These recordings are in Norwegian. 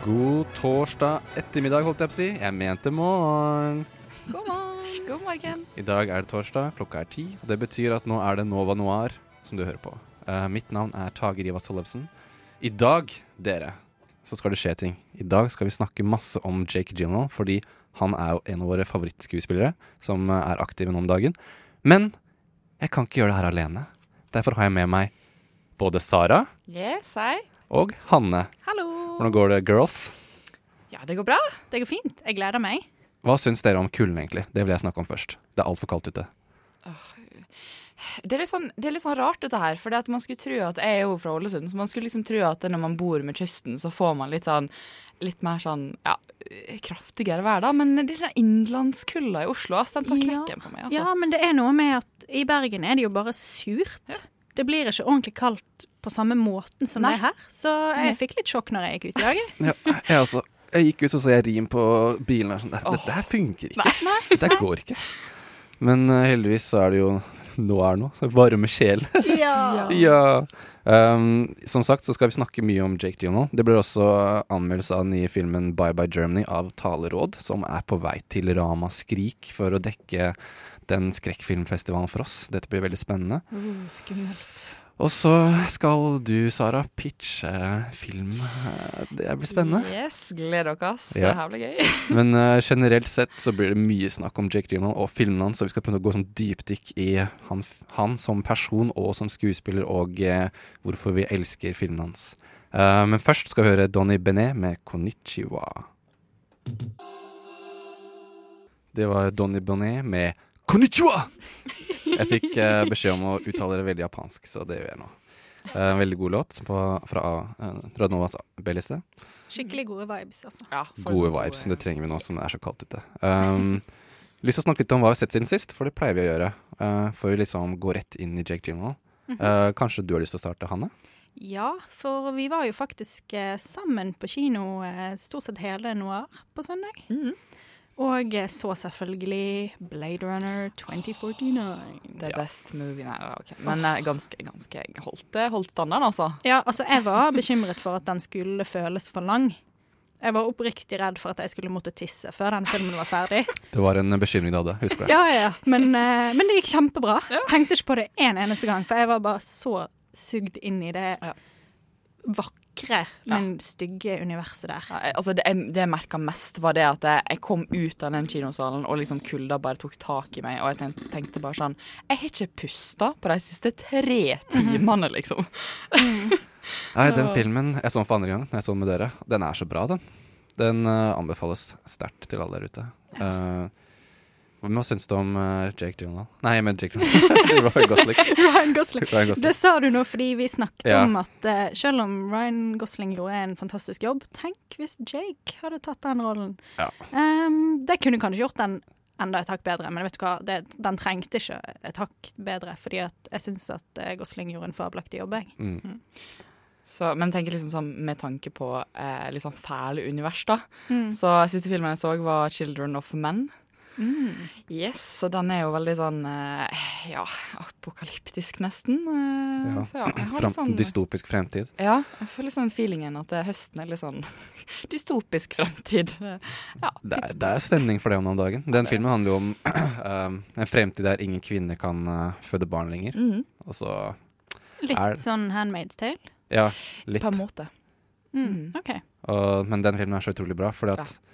God torsdag ettermiddag, holdt jeg på å si. Jeg mente morgen. God morgen. God morgen. I dag er det torsdag, klokka er ti. Og det betyr at nå er det Nova Noir som du hører på. Uh, mitt navn er Tage Rivas Tollefsen. I dag, dere, så skal det skje ting. I dag skal vi snakke masse om Jake Gyllenhaal, fordi han er jo en av våre favorittskuespillere som eh, er aktive nå om dagen. Men jeg kan ikke gjøre det her alene. Derfor har jeg med meg både Sara Yes, og Hanne. Hallo. Hvordan går det, girls? Ja, det går bra. Det går fint. Jeg gleder meg. Hva syns dere om kulden, egentlig? Det vil jeg snakke om først. Det er altfor kaldt ute. Det er sånn, det er litt sånn rart, dette her. For man skulle tro at Jeg er jo fra Ålesund, så man skulle liksom tro at når man bor med kysten, så får man litt sånn Litt mer sånn ja, kraftigere vær, da. Men det er sånn innlandskulda i Oslo, ass, den tar Ja. på meg. Altså. Ja, men det er noe med at i Bergen er det jo bare surt. Det blir ikke ordentlig kaldt på samme måten som Nei. det er her. Så jeg fikk litt sjokk når jeg gikk ut i dag. Ja, jeg også. Jeg gikk ut og så jeg rim på bilen. og Sånn. Dette, dette her funker ikke. Nei. Dette går ikke. Men uh, heldigvis så er det jo nå er det noe. Så varme sjel. Ja. ja. Um, som sagt så skal vi snakke mye om Jake Gyllenhaal. Det blir også anmeldelse av den nye filmen Bye Bye Germany av Taleråd, som er på vei til Rama Skrik for å dekke den skrekkfilmfestival for oss. Dette blir veldig spennende. Oh, skummelt. Og så skal du, Sara, pitche film. Det blir spennende. Yes, gleder dere, ass. Det her er jævlig gøy. Men uh, generelt sett så blir det mye snakk om Jake Gyllenhaal og filmene hans, så vi skal prøve å gå sånn dypdykk i han, han som person og som skuespiller, og uh, hvorfor vi elsker filmene hans. Uh, men først skal vi høre Donny Benet med 'Konnichiwa'. Det var Donny Benet med 'Konnichiwa'! Jeg fikk eh, beskjed om å uttale det veldig japansk, så det gjør jeg nå. Eh, En veldig god låt på, fra uh, Radnovas B-liste. Skikkelig gode vibes, altså. Ja, Gode vibes. vibes. Det trenger vi nå som det er så kaldt ute. Um, lyst til å snakke litt om hva vi har sett siden sist, for det pleier vi å gjøre. Uh, før vi liksom går rett inn i Jake Gyllenhaal. Uh, kanskje du har lyst til å starte, Hanne? Ja, for vi var jo faktisk eh, sammen på kino eh, stort sett hele noir på søndag. Mhm. Og så selvfølgelig Blade Runner 2049. Det er best movie Nei, da, ok. Men eh, ganske, ganske holdt, holdt standarden, altså. Ja, altså jeg var bekymret for at den skulle føles for lang. Jeg var oppriktig redd for at jeg skulle måtte tisse før den filmen var ferdig. Det var en bekymring du hadde, husker jeg. Ja, ja, ja. Men, eh, men det gikk kjempebra. Tenkte ikke på det en eneste gang, for jeg var bare så sugd inn i det Ja. Vakre, men stygge universet der. Ja, altså det, jeg, det jeg merka mest, var det at jeg, jeg kom ut av den kinosalen, og liksom kulda bare tok tak i meg. Og jeg tenkte, tenkte bare sånn Jeg har ikke pusta på de siste tre timene, liksom. Nei, den filmen jeg så den for andre gang, jeg så den med dere, den er så bra, den. Den uh, anbefales sterkt til alle der ute. Uh, hva syns du om uh, Jake Gyllenhaal? Nei, jeg mener Jake Gyllenhaal. Ryan Gosling. Ryan Gosling. Ryan Gosling. Det sa du nå fordi vi snakket Ja. om at uh, selv om Ryan Gosling gjorde en fantastisk jobb, tenk hvis Jake hadde tatt den rollen. Ja. Um, det kunne kanskje gjort den enda et hakk bedre, men vet du hva, det, den trengte ikke et hakk bedre, fordi at jeg syns at uh, Gosling gjorde en fabelaktig jobb. Jeg. Mm. Så, men tenker liksom sånn med tanke på eh, litt sånn fæle univers, da. Mm. Så siste filmen jeg så, var 'Children of Men'. Mm. Yes, og den er jo veldig sånn eh, ja, apokalyptisk, nesten. Eh, Ja. Så ja, jeg har litt sånn dystopisk fremtid. Ja, jeg føler sånn feelingen at eh, høsten er litt sånn dystopisk fremtid. Ja, Det er, det er stemning for det om dagen. Den filmen handler jo om en fremtid der ingen kvinner kan uh, føde barn lenger. Mm. Og så Litt Er- sånn Handmaid's Tale. Ja, litt. på en måte. Mm. Okay. Og, men den filmen er så utrolig bra, fordi at Ja.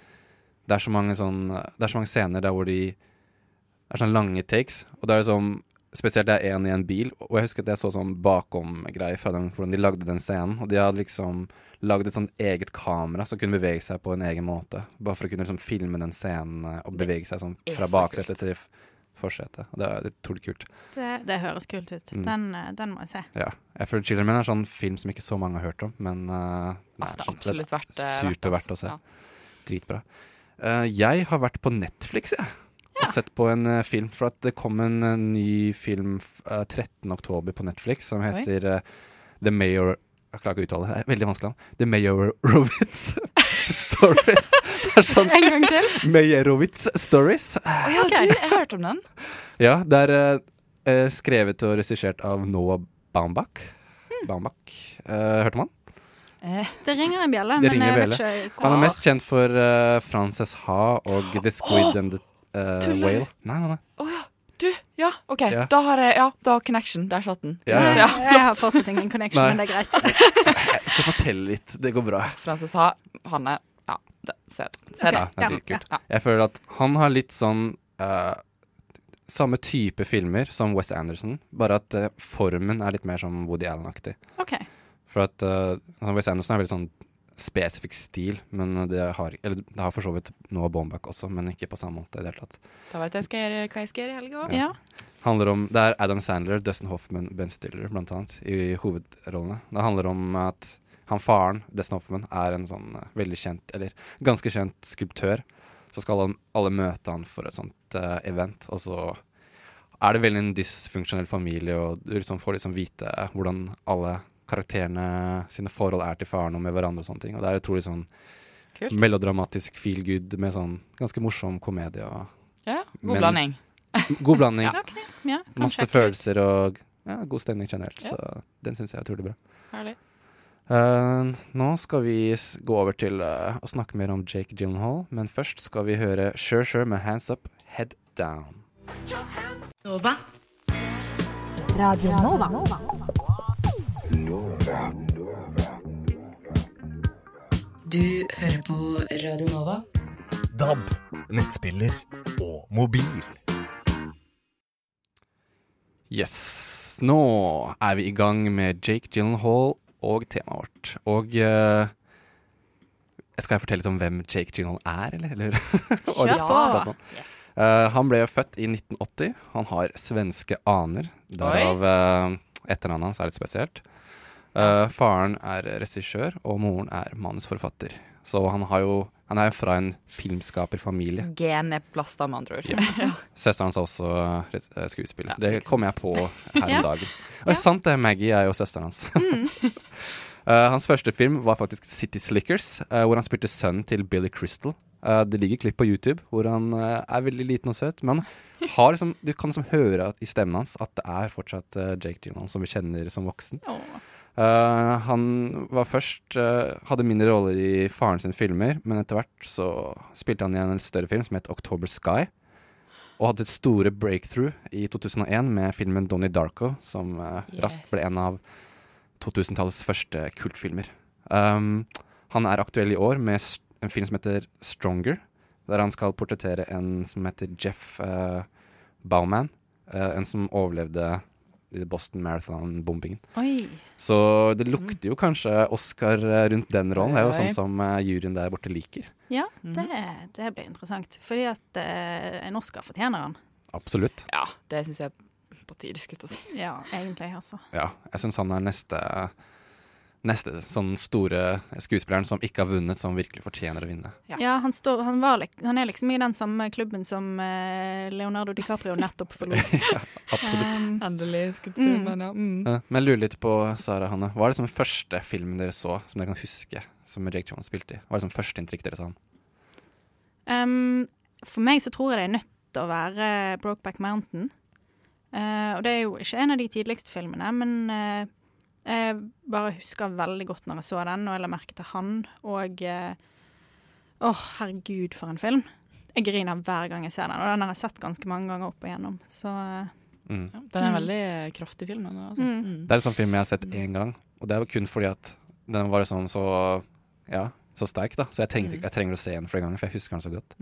Det er så mange sånn Det er så mange scener der hvor de Det er sånne lange takes, og det er sånn Spesielt det er en i en bil, og jeg husker at jeg så sånn bakom-greier fra dem, hvordan de lagde den scenen. Og de hadde liksom lagd et sånn eget kamera som kunne bevege seg på en egen måte. Bare for å kunne liksom filme den scenen eh, og bevege seg sånn fra baksetet til forsetet. Det er utrolig kult. Det, det høres kult ut. Mm. Den, eh, den må jeg se. Ja. Jeg føler Children Men er sånn film som ikke så mange har hørt om, men uh, nei, det er absolutt verdt, eh, super verdt, verdt å se. Ja. Dritbra. Eh, jeg har vært på Netflix, jeg. Og sett på en eh, film. For at det kom en eh, ny film f- eh, 13. oktober på Netflix som heter The Mayor Jeg klarer ikke å uttale det. er Veldig vanskelig. The Mayorowitz Stories. Sånn En gang til. Mayorowitz Stories. Oh, ja, okay. du, jeg hørte om den. Ja, det er eh, skrevet og regissert av Noah Baumbach. Baumbach. Eh, hørte man? Eh, Det ringer en bjelle, Det men ringer jeg bjelle. vet ikke Han er mest kjent for uh, Frances Ha og The Squid and the uh. Whale. Nei, nei, nei. Oh, ja. Du, ja, OK. Ja. Da har jeg Ja, da har connection. Der satt den. Ja, ja. Jeg har fortsatt ingen connection, men det er greit. Jeg skal fortelle litt. Det går bra. Frances ha Hanne Ja, det, se det. Se det. er Ja, dritkult. ja. Jeg føler at han har litt sånn uh, Samme type filmer som Wes Anderson, bare at uh, formen er litt mer som Woody Allen-aktig. OK. For at uh, Wes Anderson er veldig sånn spesifikk stil, men det har, eller, det har for så vidt Noah Baumbach også, men ikke på samme måte i det hele tatt. Da vet jeg skal gjøre hva jeg skal gjøre i helga. Ja. handler om, Det er Adam Sandler, Dustin Hoffman, Ben Stiller blant annet i hovedrollene. Det handler om at han faren, Dustin Hoffman, er en sånn eh, veldig kjent, eller ganske kjent skulptør. Så skal alle, alle møte han for et sånt uh, event, og så er det veldig en dysfunksjonell familie, og du liksom får liksom vite hvordan alle karakterene sine forhold er til faren og med hverandre og sånne ting. Og det er utrolig sånn Kult. melodramatisk feel good med sånn ganske morsom komedie og Ja, God Men- blanding. god blanding. Ja, kanskje. Masse følelser og ja, god stemning generelt. Ja. Så den syns jeg er utrolig bra. Herlig. Uh, nå skal vi s gå over til uh, å snakke mer om Jake Gyllenhaal, men først skal vi høre Sure Sure med Hands Up, Head Down. Nova. Radio Nova. Du hører på Radio Nova. DAB, nettspiller og mobil. Yes, nå er vi i gang med Jake Gyllenhaal og temaet vårt. Og uh, skal jeg fortelle litt om hvem Jake Gyllenhaal er, eller? eller? På. fakta på han. ble han ble født i 1980. Han har svenske aner, derav uh, etternavnet hans er litt spesielt. Uh, faren er regissør, og moren er manusforfatter. Så han, har jo, han er jo fra en filmskaperfamilie. Geneplasta, med andre ord. Ja. Søsteren hans er også eh, eh, skuespiller. Ja, det kom jeg på her om dag. Og Og Ja. sant det, Maggie er jo søsteren hans. Uh, hans første film var faktisk City Slickers, uh, hvor han spilte sønnen til Billy Crystal. Det ligger klipp på YouTube hvor han er veldig liten og søt, men har liksom, du kan liksom høre i stemmen hans at det er fortsatt uh, Jake Gyllenhaal som vi kjenner som voksen. Oh. Uh, han var først uh, hadde mindre roller i faren sin filmer, men etter hvert så spilte han i en større film som het October Sky. Og hadde et store breakthrough i 2001 med filmen Donnie Darko, som eh, raskt ble en av 2000-tallets første kultfilmer. Um, han er aktuell i år med en film som heter Stronger, der han skal portrettere en som heter Jeff eh, Bauman, eh, en som overlevde Boston Marathon-bombingen. Så det lukter jo kanskje Oscar eh, rundt den rollen. Det er jo sånn som eh, juryen der borte liker. Ja, Mhm. det, det blir interessant. Fordi at eh, en Oscar fortjener han. Absolutt. Ja, det syns jeg er på tide, skulle jeg si. Ja, egentlig, altså. Ja, jeg syns han er neste Neste sånn store skuespilleren som ikke har vunnet, som virkelig fortjener å vinne. Ja. Ja, han, står, han, var, han er liksom i den samme klubben som eh, Leonardo DiCaprio nettopp forlot. Absolutt. Um, Endelig, skulle jeg si. Mm. Men ja. Mm. Men jeg lurer litt på, Sara Hanne, hva er det som første filmen dere så, som dere kan huske, som Jake Jones spilte i? Hva er det som førsteinntrykk dere sa han? Um, for meg så tror jeg det er nødt til å være Brokeback Mountain. Uh, og det er jo ikke en av de tidligste filmene, men eh, jeg bare husker veldig godt når jeg så den, og jeg la merke til han. Og eh, Åh, herregud, for en film. Jeg griner hver gang jeg ser den, og den har jeg sett ganske mange ganger opp og igjennom. Så eh, Mm. Ja, den er en Mm. veldig kraftig film. Altså. Mm. Mm. Det er en sånn film jeg har sett én gang, og det er kun fordi at den var sånn så Ja, så sterk, da. Så jeg, tenkte, Mm. jeg trenger å se den flere ganger, for jeg husker den så godt.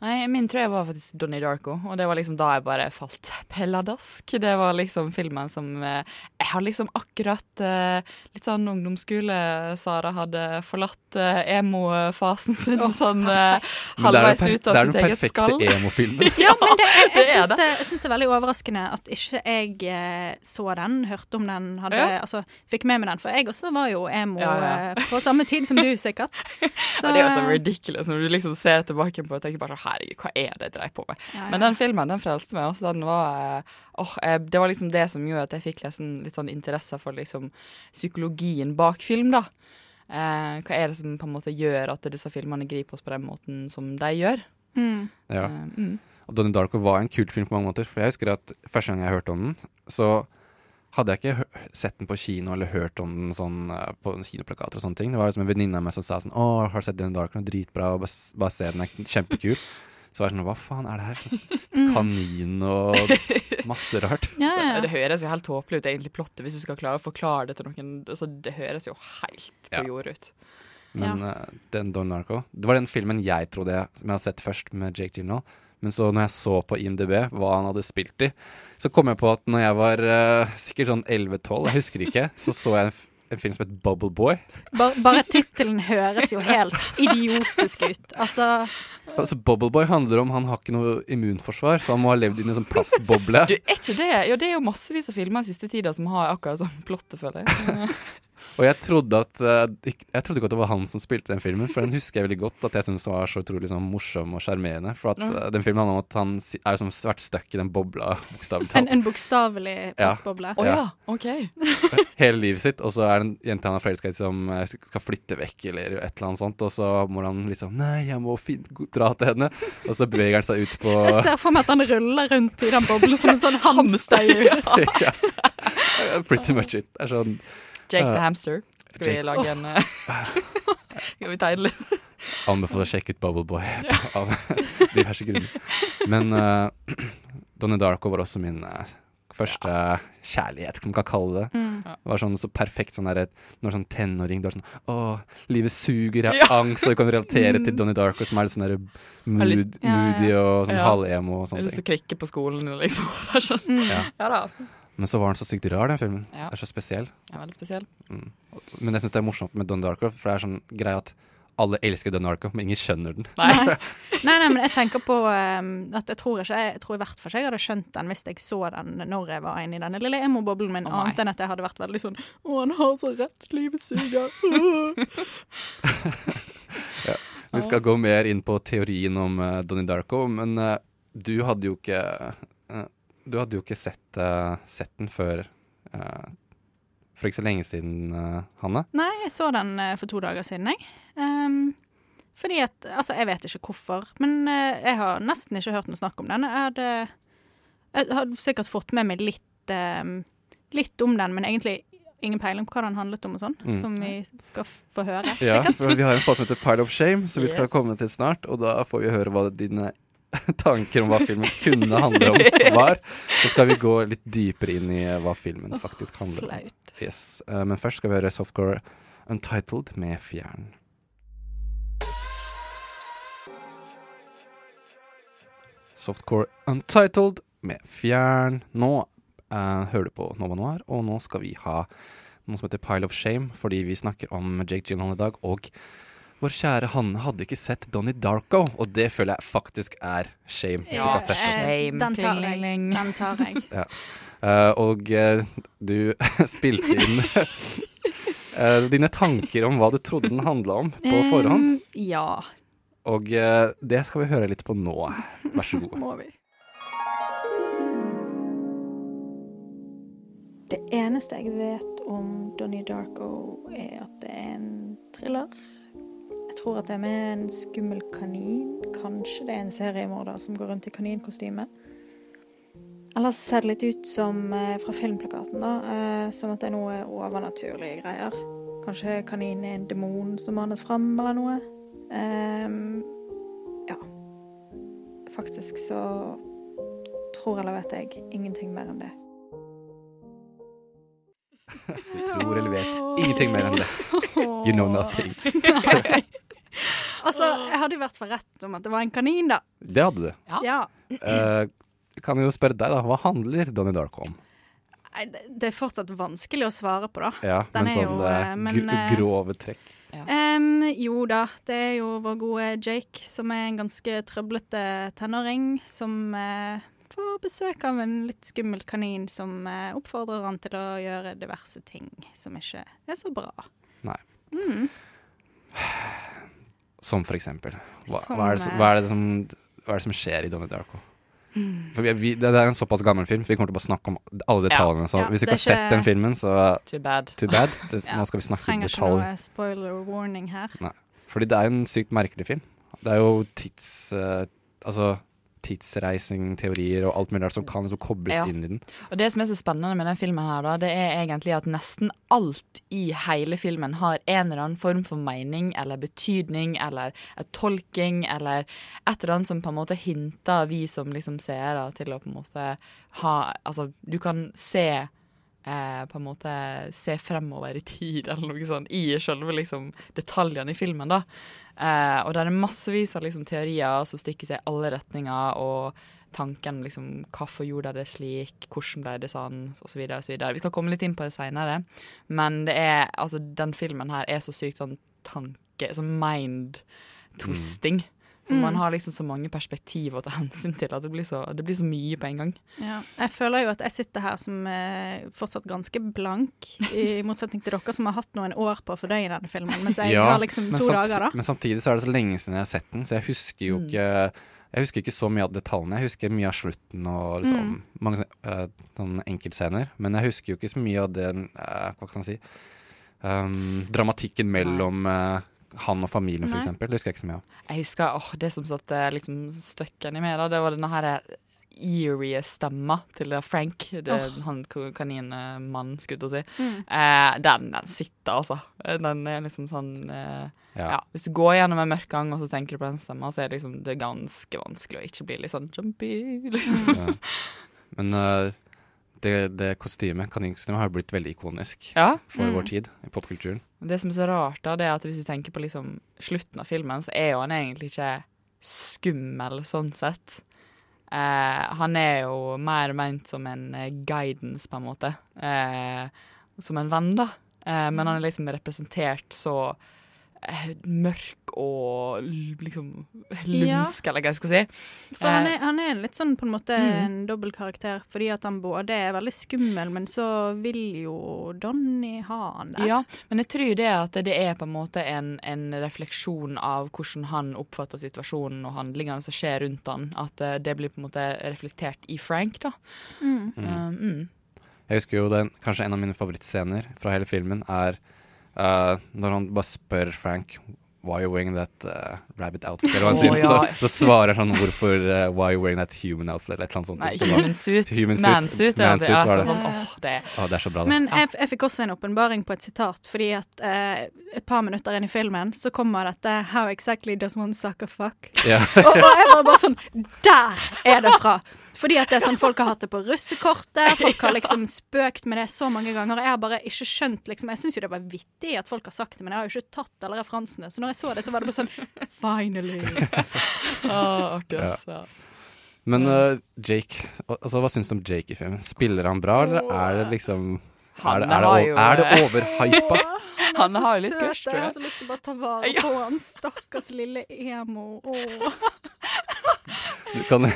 Ja. Nei, min tror jeg var faktisk Donnie Darko, og det var liksom da jeg bare falt pelladask. Det var liksom filmen som eh, Jeg har liksom akkurat eh, litt sånn ungdomsskole Sara hadde forlatt eh, emo-fasen sin sånn halvveis ut av sitt halvveis skall. det er den eget perfekte emo-filmen. Ja, men det, jeg, jeg, syns det. det, jeg syns det er veldig overraskende at ikke jeg så den, hørte om den, hadde, Ja. altså, fikk med meg den. For jeg også var jo emo Ja, ja. på samme tid som du, sikkert. Så, det er jo så ridiculous når du liksom ser tilbake på og tenker bare sånn, herregud, hva er det jeg dreier på med? Ja, ja. Men den filmen den frelste meg. Også, den var, oh, åh, det var liksom det som gjorde at jeg fikk liksom, litt sånn interesse for liksom, psykologien bak film. da. Eh, hva er det som på en måte gjør at disse filmene griper oss på den måten som de gjør? mm. Ja. Eh, mm. Og Donnie Darko var en kultfilm på mange måter. For jeg husker at første gang jeg hørte om den, så hadde jeg ikke sett den på kino eller hørt om den sånn eh, på kinoplakater og sånne ting. Det var liksom en venninne av meg som sa sånn Å, har du sett den er Dritbra. Bare, bare se den, er kjempekul. Så var jeg sånn Hva faen er det her? Sånn Kanin og masse rart. Ja, ja, Det ja. høres jo helt tåpelig ut, egentlig, plottet, hvis du skal klare å forklare det til noen. Altså, det høres jo helt på Ja. jordet ut. Men uh, den Don Darko Det var den filmen jeg trodde jeg, som jeg hadde sett først, med Jake Gyllenhaal. Men så når jeg så på IMDb hva han hadde spilt i, så kom jeg på at når jeg var uh, sikkert sånn 11-12, jeg husker ikke, så så jeg en, f en film som het Bubble Boy. Bare, bare tittelen høres jo helt idiotisk ut. Altså Altså Bubble Boy handler om han har ikke noe immunforsvar, så han må ha levd inni en sånn plastboble. Du, er ikke det? Jo, det er jo massevis av filmer den siste tida som har akkurat sånn plottet, føler jeg. Og jeg trodde at eh, Jeg trodde ikke at det var han som spilte den filmen, for den husker jeg veldig godt. At jeg syntes den var så utrolig sånn, morsom og sjarmerende. For at eh, den filmen handler om at han er liksom svært stuck i den bobla, bokstavelig talt. en bokstavelig plastboble. Å Ja. ja, OK. hele livet sitt, og så er det en jente han er forelska i som eh, skal flytte vekk, eller et eller annet sånt, og så må han liksom Nei, jeg må fin dra til henne. Og så beveger han seg ut på Jeg ser for meg at han ruller rundt i den boblen som en sånn hamsterhjul. ja. Pretty much it. Det er sånn Jake Ja. the Hamster. Skal vi lage en eh, Skal vi tegne litt? Anbefaler å sjekke ut Bubble Boy av diverse grunner. Men uh, Donnie Darko var også min uh, første kjærlighet, kan man kalle det. Mm. Var sånn så perfekt sånn der, når sånn tenåring, du er sånn Å, livet suger, jeg Ja. har angst, og du kan relatere til Donnie Darko, som er litt sånn der mood, lyst- Ja, ja. moody og sånn Ja. halvemo og Jeg har lyst til å krikke på skolen, liksom. Sånn. Mm. Ja. Ja da. Men så var den så sykt rar, den filmen. Ja. Det er så spesiell. Er veldig spesiell. Mm. Men jeg syns det er morsomt med Don Darko, for det er sånn greie at alle elsker Don Darko, men ingen skjønner den. Nei. Nei. nei, men jeg tenker på um, at jeg tror ikke Jeg tror i hvert fall ikke jeg hadde skjønt den hvis jeg så den når jeg var inne i denne lille emo-boblen min, oh, annet enn at jeg hadde vært veldig sånn Å, han har så rett, livet suger. Vi skal gå mer inn på teorien om uh, Donnie Darko, men uh, du hadde jo ikke eh, Du hadde jo ikke sett, uh, sett den før uh, for ikke så lenge siden, uh, Hanne. Nei, jeg så den for to dager siden, jeg. Um, fordi at Altså, jeg vet ikke hvorfor, men jeg har nesten ikke hørt noe snakk om den. Jeg hadde, jeg hadde sikkert fått med meg litt, um, litt om den, men egentlig ingen peiling på hva den handlet om og sånn, Mm. som vi skal få høre. Ja, for Vi har en spalte som heter Pile of Shame, som vi skal Yes. komme til snart. Og da får vi høre hva dine tanker om hva filmen kunne handle om, var. Så skal vi gå litt dypere inn i eh, hva filmen faktisk handler om. Flaut. Yes. eh, men først skal vi høre Softcore Untitled med Fjern. Softcore Untitled med Fjern. Nå eh, hører du på Nova Noir, og nå skal vi ha noe som heter Pile of Shame, fordi vi snakker om Jake Gyllenhaal i dag. Og vår kjære Hanne hadde ikke sett Donnie Darko, og det føler jeg faktisk er shame. Hvis du ikke har sett eh, Shame. den tar jeg. Den tar jeg. Eh, og uh, du spilte inn uh, dine tanker om hva du trodde den handla om på forhånd. Um, ja, Og det skal vi høre litt på nå. Vær så god. må vi. Det eneste jeg vet om Donnie Darko, er at det er en thriller. Jeg tror at det er med en skummel kanin. Kanskje det er en seriemorder som går rundt i kaninkostyme. Ellers ser det litt ut som eh, fra filmplakaten, da. Eh, som at det er noe overnaturlige greier. Kanskje kaninen er en demon som manes fram, eller noe. Um, ja. Faktisk så tror eller vet jeg ingenting mer enn det. Du tror eller vet ingenting mer enn det. You know nothing. Altså, jeg hadde i hvert fall rett om at det var en kanin, da. Det hadde du. Ja. Eh, jeg kan jo spørre deg, da. Hva handler Donnie Darko om? Nei, det, det er fortsatt vanskelig å svare på, da. Ja, Den men er sånn jo, eh, eh, men, gr- eh, grove trekk. Em, jo da, det er jo vår gode Jake, som er en ganske trøblete tenåring, som eh, får besøk av en litt skummel kanin som eh, oppfordrer han til å gjøre diverse ting som ikke er så bra. Nei. Mm. Som for eksempel. Hva, Som, hva, er, det som, hva, er, det som, hva er det som skjer i Donnie Darko? For vi, vi, det er en såpass gammel film, for vi kommer til å bare snakke om alle detaljene. Så Ja, hvis du ikke har sett den filmen, så Too bad. Too bad. Det, Ja, Nå skal vi snakke i Trenger ikke noe spoiler warning her. Nei. Fordi det er jo en sykt merkelig film. Det er jo tids... Uh, altså tidsreisingteorier og alt mulig rart som kan liksom kobles Ja. inn i den. Og det som er så spennende med den filmen her, da, det er egentlig at nesten alt i hele filmen har en eller annen form for mening eller betydning eller tolking eller et eller annet som på en måte hinter vi som liksom seere til å på en måte ha Altså, du kan se eh, på en måte se fremover i tid, eller noe sånt, i selve liksom, detaljene i filmen. da. Eh, og det er massevis av liksom, teorier som stikker seg i alle retninger, og tanken liksom, hvorfor gjorde de det slik, hvordan ble det sånn, osv. Vi skal komme litt inn på det seinere, men det er, altså, den filmen her er så sykt sånn tanke, sånn mind-twisting. Mm. Man har liksom så mange perspektiver å ta hensyn til at det blir så, det blir så mye på en gang. Ja, jeg føler jo at jeg sitter her som eh, fortsatt ganske blank, i motsetning til dere som har hatt noen år på å fordøye denne filmen, mens jeg har liksom to samt- dager, da. Men samtidig så er det så lenge siden jeg har sett den, så jeg husker jo Mm. ikke Jeg husker ikke så mye av detaljene. Jeg husker mye av slutten og liksom Mm. mange eh, enkeltscener. Men jeg husker jo ikke så mye av den uh, Hva kan jeg si um, Dramatikken mellom eh, han og familien, for Nei. eksempel. Det husker jeg ikke så mye av. Jeg husker åh, det som satte liksom støkken i meg, da, det var denne her eerie stemma til Frank, det, oh. han kaninmannen, skulle jeg til å si. Mm. Eh, den, den sitter, altså. Den er liksom sånn eh, Ja. ja. Hvis du går gjennom en mørk gang og så tenker du på den stemma, så er det liksom det er ganske vanskelig å ikke bli litt sånn jumpy. Liksom. Ja. Men eh, det, det kostymet, kaninkostymet, har blitt veldig ikonisk Ja. for Mm. vår tid i popkulturen. Det som er så rart, da, det er at hvis du tenker på liksom slutten av filmen, så er jo han egentlig ikke skummel sånn sett. Eh, han er jo mer ment som en eh, guidance, på en måte. Eh, som en venn, da. Eh, men han er liksom representert så mørk og liksom lumsk, eller hva jeg skal si. For han Eh, er, han er litt sånn på en måte Mm. en dobbeltkarakter, fordi at han både er veldig skummel, men så vil jo Donny ha han der. Ja, men jeg tror det at det er på en måte en, en refleksjon av hvordan han oppfatter situasjonen og handlingene som skjer rundt han, at eh, det blir på en måte reflektert i Frank, da. Mm. Mm. Um, mm. Jeg husker jo den, kanskje en av mine favorittscener fra hele filmen er eh, når han bare spør Frank Why are you wearing that uh, rabbit outfit? Eller hva han sier. Oh, ja. Så, så svarer han hvorfor uh, Why are you wearing that human outfit? Eller et eller annet sånt. Nei, Så var- human suit. Human suit. Mansuit, ja, Mansuit ja, var det. sånn, åh, det er- det er så bra, det. Men jeg, jeg fikk også en åpenbaring på et sitat, fordi at uh, et par minutter inn i filmen så kommer dette How exactly does one suck a fuck? Yeah. og, og jeg var bare sånn Der er det fra! Fordi at det er sånn folk har hatt det på russekortet, folk har liksom spøkt med det så mange ganger. Jeg har bare ikke skjønt liksom Jeg syns jo det var vittig at folk har sagt det, men jeg har jo ikke tatt alle referansene. Så når jeg så det, så var det bare sånn Finally! Åh, artig, altså. Ja. Men uh, Jake, altså, hva syns du om Jake i filmen? Spiller han bra, eller er det liksom Han er det, er det, har o- er det overhypa? Han har jo litt søt, gush, tror Jeg har så lyst til å bare ta vare på han. Stakkars lille emo. Åh. Du kan,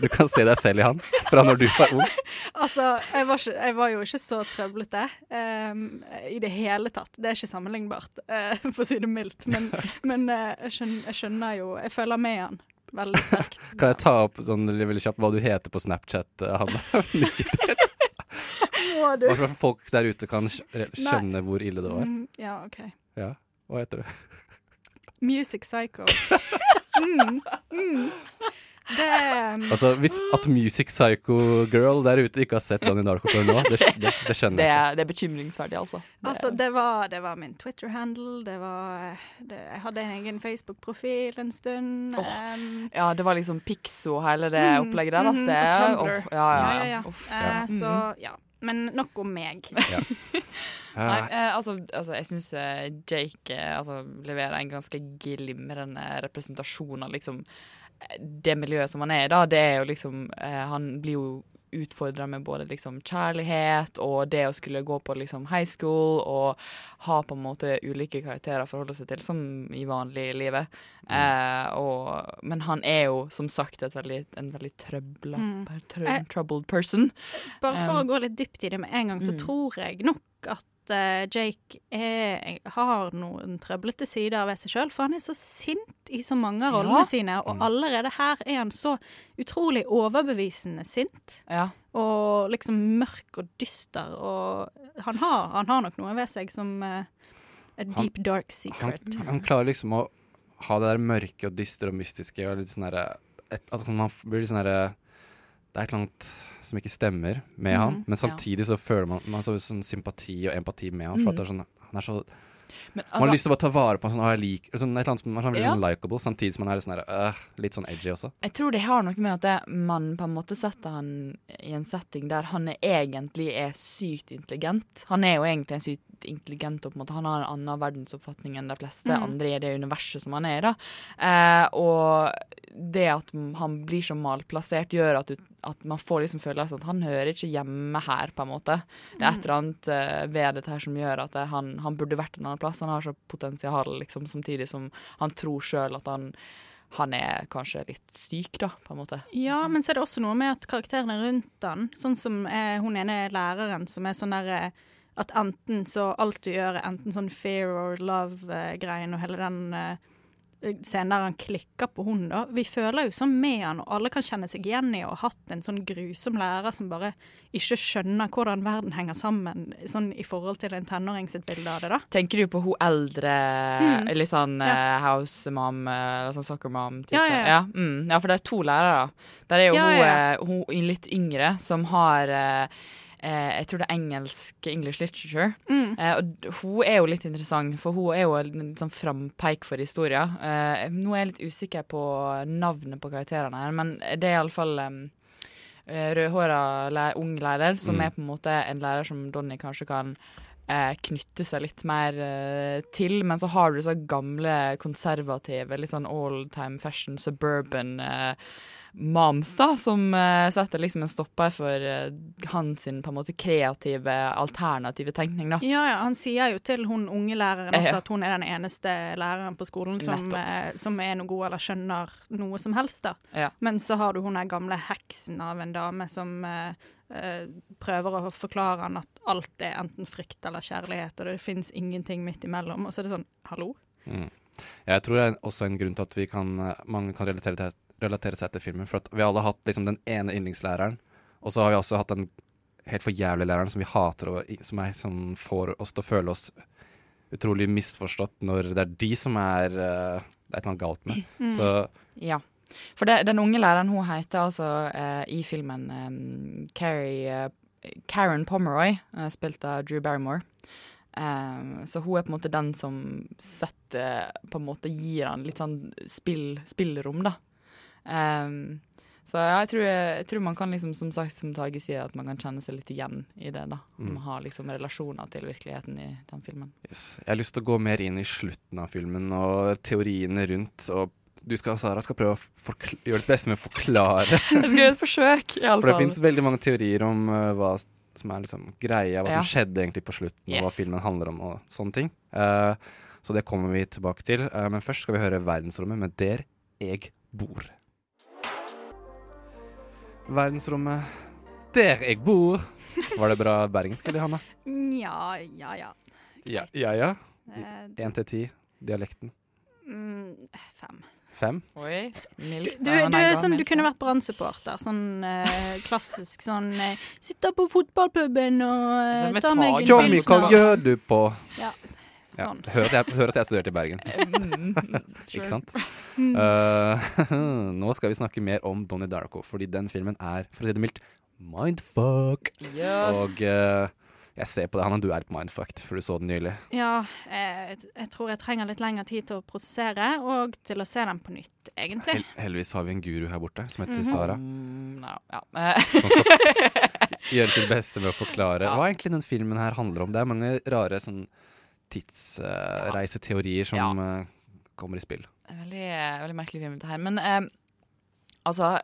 du kan se deg selv i han fra når du var ung. Altså, jeg var, ikke, jeg var jo ikke så trøblete um, i det hele tatt. Det er ikke sammenlignbart, uh, for å si det mildt. Men, men uh, jeg, skjønner, jeg skjønner jo Jeg føler med han veldig sterkt. Kan jeg ta opp sånn veldig kjapt hva du heter på Snapchat? Lykke til. Må du? Bare for folk der ute kan skjønne skjønne hvor ille det var. Mm, ja, OK. Ja, hva heter du? Music Psycho. Mm, mm. Det Altså, hvis at Music Psycho Girl der ute ikke har sett Danny Darko før nå, det, det, det skjønner jeg ikke. det er bekymringsverdig, altså. Det, Altså, det var, det var min Twitter-handle, det var det, Jeg hadde en egen Facebook-profil en stund. Oh, um, ja, det var liksom Pixo, hele det Mm, opplegget der. Altså, mhm, det, og Tumblr. Oh, ja, ja, Ja, ja. ja, ja. Uff, Eh, ja. Så Mhm. ja. Men nok om meg. Ja. Nei, Eh, altså, altså, jeg syns eh, Jake eh, altså, leverer en ganske glimrende representasjon av liksom eh, det miljøet som han er i, da. Det er jo liksom eh, Han blir jo utfordra med både liksom kjærlighet og det å skulle gå på liksom high school og ha på en måte ulike karakterer å forholde seg til, som i vanlig livet. Eh, og, men han er jo som sagt et veldig, en veldig trøbla, Mm. Eh, troubled person. Bare for Um, å gå litt dypt i det med en gang, så mm. tror jeg nok at eh, Jake er, har noen trøblete sider ved seg sjøl. For han er så sint i så mange av rollene Ja. sine, og allerede her er han så utrolig overbevisende sint. Ja. Og liksom mørk og dyster. Og han har, han har nok noe ved seg som uh, a deep, dark secret. han klarer liksom å ha det der mørke og dystre og mystiske og litt sånn derre At man blir litt sånn derre Det er et eller annet som ikke stemmer med mm, han, men ja. samtidig så føler man, man så sånn sympati og empati med han. For det er sånn, han er så Men, Man har altså, lyst til å bare ta vare på han sånn, «Å, jeg liker, sånn, et eller annet som man blir Ja. sånn likeable, samtidig som man er sånn øh, litt sånn edgy også. Jeg tror det har noe med at det, man på en måte setter han i en setting der han er, egentlig er sykt intelligent. Han er jo egentlig en sykt intelligent, og på en måte han har en annen verdensoppfatning enn de fleste Mm. andre i det universet som han er i. da. Eh, og det at han blir så malplassert, gjør at, du, at man får liksom følelsen at han hører ikke hjemme her, på en måte. Det er et eller annet uh, ved dette her som gjør at det, han, han burde vært en annen plass. Han har så potensial, liksom, samtidig som han tror sjøl at han han er kanskje litt syk, da, på en måte. Ja, men så er det også noe med at karakterene rundt han, sånn som er, hun ene læreren som er sånn der eh, at enten så alt du gjør er enten sånn fear or love-greien og hele den eh, scenen der han klikker på hun da. Vi føler jo sånn med han, og alle kan kjenne seg igjen i å ha hatt en sånn grusom lærer som bare ikke skjønner hvordan verden henger sammen, sånn i forhold til en tenåring sitt bilde av det, da. Tenker du på hun eldre, Mm. litt sånn Ja. eh, house mom, eh, eller sånn soccer mom-type? Ja, ja, ja. mm, ja, for det er to lærere. Der er jo hun, eh, hun litt yngre som har jeg tror det er engelsk English literature. Mm. Eh, og hun er jo litt interessant, for hun er jo en sånn frampeik for historia. Eh, nå er jeg litt usikker på navnet på karakterene her, men det er iallfall um, rødhåra læ- ung lærer, som Mm. er på en måte en lærer som Donny kanskje kan eh, knytte seg litt mer eh, til. Men så har du disse gamle, konservative, litt sånn all time fashion, suburban eh, moms, da, som uh, setter liksom en stopper for uh, hans på en måte kreative, alternative tenkning, da. Ja, ja, han sier jo til hun unge læreren Eh, også at hun er den eneste læreren på skolen som, eh, som er noe god eller skjønner noe som helst, da. Ja. Men så har du hun der gamle heksen av en dame som eh, eh, prøver å forklare han at alt er enten frykt eller kjærlighet, og det fins ingenting midt imellom. Og så er det sånn, hallo? Mm. Jeg tror det er også en grunn til at vi kan, eh, mange kan relatere, til, relatere seg til filmen. For vi alle har hatt liksom, den ene yndlingslæreren, og så har vi også hatt den helt for jævlig læreren som vi hater, og som er, som, får oss til å føle oss utrolig misforstått når det er de som er eh, Det er et eller annet galt med. Mm. Så Ja. For det, den unge læreren, hun heter altså eh, i filmen um, Carrie, uh, Karen Pomeroy, uh, spilt av Drew Barrymore. Um, så hun er på en måte den som setter På en måte gir han litt sånn spill, spillrom, da. Um, så ja, jeg tror, jeg tror man kan liksom, som sagt, som Tage sier, at man kan kjenne seg litt igjen i det, da. Mm. Man har liksom relasjoner til virkeligheten i den filmen. yes. jeg har lyst til å gå mer inn i slutten av filmen og teoriene rundt. Og du skal, Sara, skal prøve å gjøre ditt beste med å forklare. Jeg skal gjøre et forsøk, i alle For det finnes veldig mange teorier om uh, hva som er liksom greia, hva Ja. som skjedde egentlig på slutten, og hva filmen handler om og sånne ting. Uh, så det kommer vi tilbake til. Uh, men først skal vi høre Verdensrommet med Der jeg bor. Verdensrommet Der jeg bor. Var det bra bergensk, eller, Hanna? Ja, ja, ja. Ja, ja. ja. Eh, Én til ti. Dialekten. mm, fem. Fem. Oi, Milk. Du, du, sånn, du kunne vært brannsupporter. Sånn eh, klassisk sånn eh, Sitter på fotballpuben og eh, Sånn tar meg en pils. Johnny, hva gjør du på Ja, Ja, sånn. hør, at jeg, hør at jeg studerte i Bergen. Mm, Ikke sant? Mm. Eh, nå skal vi snakke mer om Donnie Darko, fordi den filmen er, for å si det mildt, mindfuck. Yes. Og uh, jeg ser på det, Hanna, du er litt mindfucked, for du så den nylig. Ja, jeg, jeg tror jeg trenger litt lengre tid til å prosessere, og til å se den på nytt, egentlig. Hel heldigvis har vi en guru her borte som heter Mhm. Sara. Mm, no, ja. Eh, Som skal, gjøre sitt beste med å forklare Ja. hva egentlig den filmen her handler om. Det er mange rare sånn tidsreiseteorier som eh, kommer i spill. Veldig, veldig merkelig film, dette her. Men eh, altså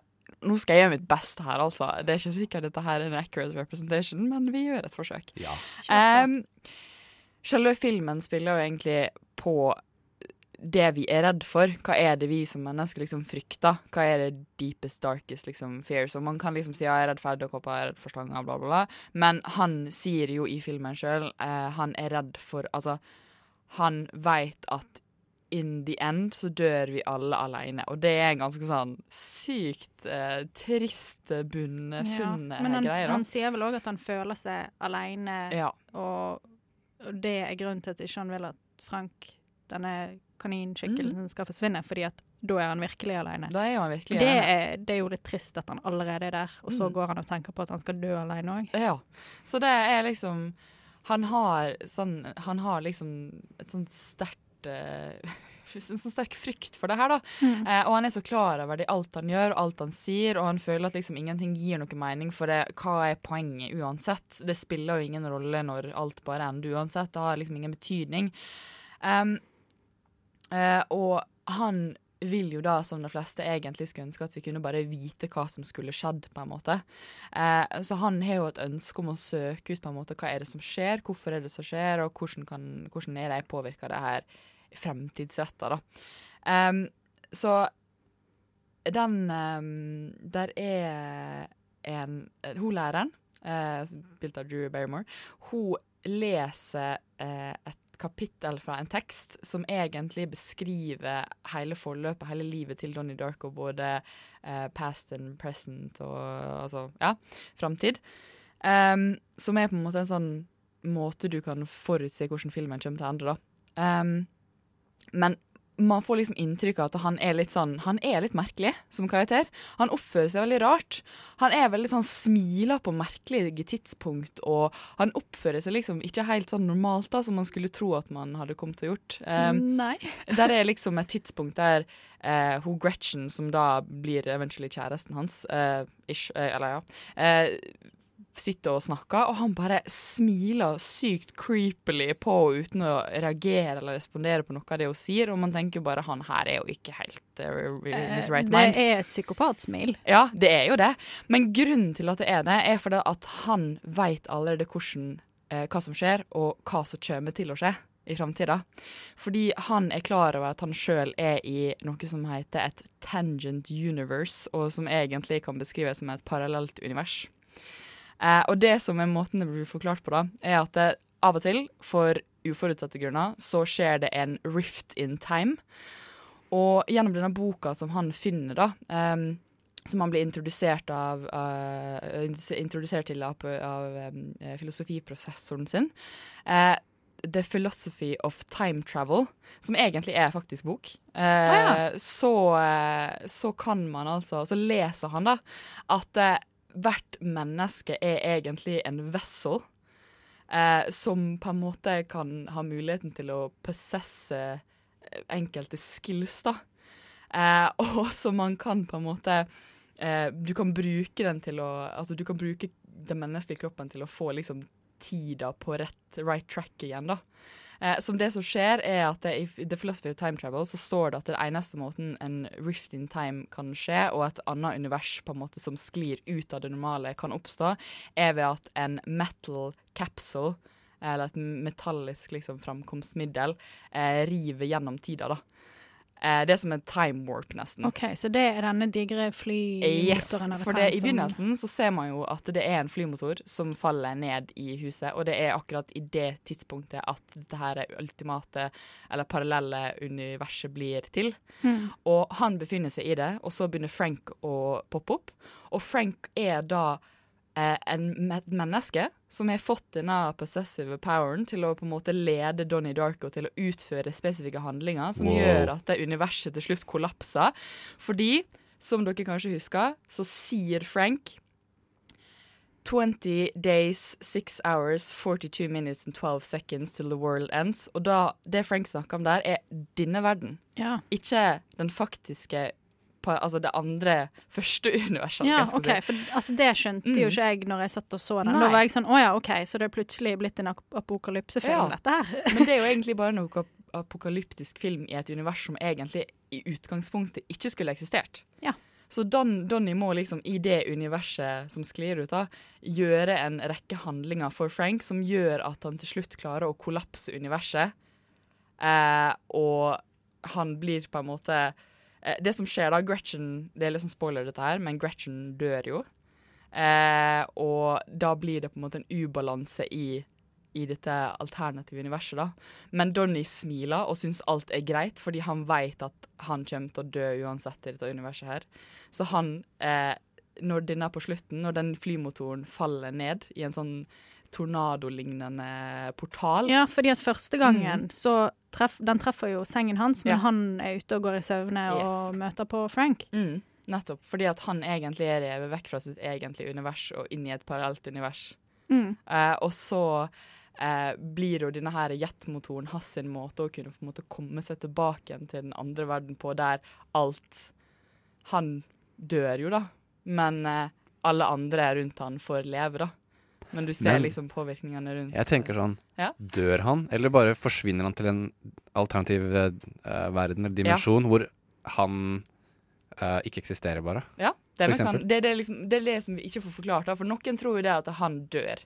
Nå skal jeg gjøre mitt beste her, altså. Det er ikke sikkert dette her er en accurate representation, men vi gjør et forsøk. Ja. Um, selve filmen spiller jo egentlig på det vi er redd for. Hva er det vi som mennesker liksom frykter? Hva er det deepest, darkest liksom fears? Og man kan liksom si ja, jeg er redd for edderkopper, jeg er redd for slanger, bla, bla, bla. Men han sier jo i filmen sjøl eh, han er redd for Altså, han veit at in the end så dør vi alle alene. Og det er en ganske sånn sykt eh, trist, bunnfunne Men han, greier. da. han sier vel òg at han føler seg aleine, Ja. og, og det er grunnen til at ikke han vil at Frank, denne kaninskikkelsen, skal forsvinne, fordi at da er han virkelig alene. Da er han virkelig det, er, det er jo litt trist at han allerede er der, og så Mm. går han og tenker på at han skal dø alene òg. Ja. Så det er liksom Han har sånn Han har liksom et sånt sterkt uh, En sånn sterk frykt for det her, da. Mm. Eh, og han er så klar over det, alt han gjør, alt han sier, og han føler at liksom ingenting gir noe mening, for det, hva er poenget uansett? Det spiller jo ingen rolle når alt bare ender uansett. Det har liksom ingen betydning. Um, eh, og han vil jo da, som de fleste egentlig skulle ønske, at vi kunne bare vite hva som skulle skjedd, på en måte. Eh, så han har jo et ønske om å søke ut på en måte hva er det som skjer, hvorfor er det som skjer, og hvordan, kan, hvordan er det påvirka det her fremtidsretta, da. Um, så den um, Der er en Hun læreren, uh, spilt av Drew Barrymore, hun leser uh, et kapittel fra en tekst som egentlig beskriver hele forløpet, hele livet til Donnie Darko, både eh, past and present og altså, ja, framtid. Um, som er på en måte en sånn måte du kan forutse hvordan filmen kommer til å ende, da. Um, men man får liksom inntrykk av at han er litt sånn Han er litt merkelig som karakter. Han oppfører seg veldig rart. Han er veldig sånn smiler på merkelige tidspunkt, og han oppfører seg liksom ikke helt sånn normalt da, som man skulle tro at man hadde kommet til å gjort. Um, Nei. der er liksom et tidspunkt der uh, hun Gretchen, som da blir eventually kjæresten hans, uh, ish, uh, eller ja, sitter og snakker, og han bare smiler sykt creepily på henne uten å reagere eller respondere på noe av det hun sier, og man tenker bare han her er jo ikke helt uh, his right det mind. er et psykopatsmil. Ja, det er jo det. Men grunnen til at det er det, er fordi at han veit allerede hvordan, uh, hva som skjer, og hva som kommer til å skje i framtida. Fordi han er klar over at han sjøl er i noe som heter et tangent universe, og som egentlig kan beskrives som et parallelt univers. Eh, og det som er måten det blir forklart på, da, er at det, av og til, for uforutsette grunner, så skjer det en rift in time. Og gjennom denne boka som han finner, da, um, som han blir introdusert, av, uh, introdusert til av, av um, filosofiprosessoren sin, uh, The Philosophy of Time Travel, som egentlig er faktisk bok, eh, ja. så, eh, så kan man altså Så leser han da at eh, hvert menneske er egentlig en vessel. Eh, som på en måte kan ha muligheten til å possesse eh, enkelte skills, da. Eh, og så man kan på en måte eh, Du kan bruke den til å Altså, du kan bruke den menneskelige kroppen til å få liksom tida på rett right track igjen, da. Eh, som det som skjer, er at det, i The Philosophy of Time Travel så står det at den eneste måten en rift in time kan skje, og et annet univers på en måte som sklir ut av det normale, kan oppstå, er ved at en metal capsule, eller et metallisk liksom, framkomstmiddel, eh, river gjennom tida, da. Eh, det er som en time warp, nesten. OK, så det er denne digre flymotoren? Yes, for det, i begynnelsen så ser man jo at det er en flymotor som faller ned i huset, og det er akkurat i det tidspunktet at dette her ultimate, eller parallelle universet blir til. Mm. Og han befinner seg i det, og så begynner Frank å poppe opp. Og Frank er da eh, en, et menneske som har fått denne possessive poweren til å på en måte lede Donnie Darko til å utføre spesifikke handlinger som Wow. gjør at det universet til slutt kollapser. Fordi, som dere kanskje husker, så sier Frank 20 days, 6 hours, 42 minutes and 12 seconds till the world ends. Og da, det Frank snakker om der, er denne verden. Ja. Ikke den faktiske på altså det andre første universet. Ja, OK. si. For altså, det skjønte Mm. jo ikke jeg når jeg satt og så den. Nei. Da var jeg sånn Å ja, OK, så det er plutselig blitt en ap apokalypsefilm, Ja. dette her. Men det er jo egentlig bare noe apokalyptisk film i et univers som egentlig i utgangspunktet ikke skulle eksistert. Ja. Så Don, Donny må liksom i det universet som sklir ut, da, gjøre en rekke handlinger for Frank som gjør at han til slutt klarer å kollapse universet. Eh, og han blir på en måte Det som skjer da, Gretchen Det er liksom spoiler, dette her, men Gretchen dør jo. Eh, og da blir det på en måte en ubalanse i i dette alternative universet, da. Men Donny smiler og syns alt er greit, fordi han vet at han kommer til å dø uansett i dette universet her. Så han, eh, når denne på slutten, når den flymotoren faller ned i en sånn tornadolignende portal Ja, fordi at første gangen så treff, Den treffer jo sengen hans, men Ja. han er ute og går i søvne og møter på Frank. Mm, nettopp. Fordi at han egentlig er revet vekk fra sitt egentlige univers og inn i et parallelt univers. Mm. Eh, og så eh, blir jo denne her jetmotoren hans sin måte å kunne på en måte komme seg tilbake igjen til den andre verden på, der alt Han dør jo, da, men eh, alle andre rundt han får leve, da. Men du ser Men- liksom påvirkningene rundt. Jeg tenker sånn Ja. Dør han, eller bare forsvinner han til en alternativ uh, verden eller dimensjon hvor han uh, ikke eksisterer, bare? Ja, det er, nok han, eksempel. det, er det, liksom, det er det som vi ikke får forklart, da. For noen tror jo det at han dør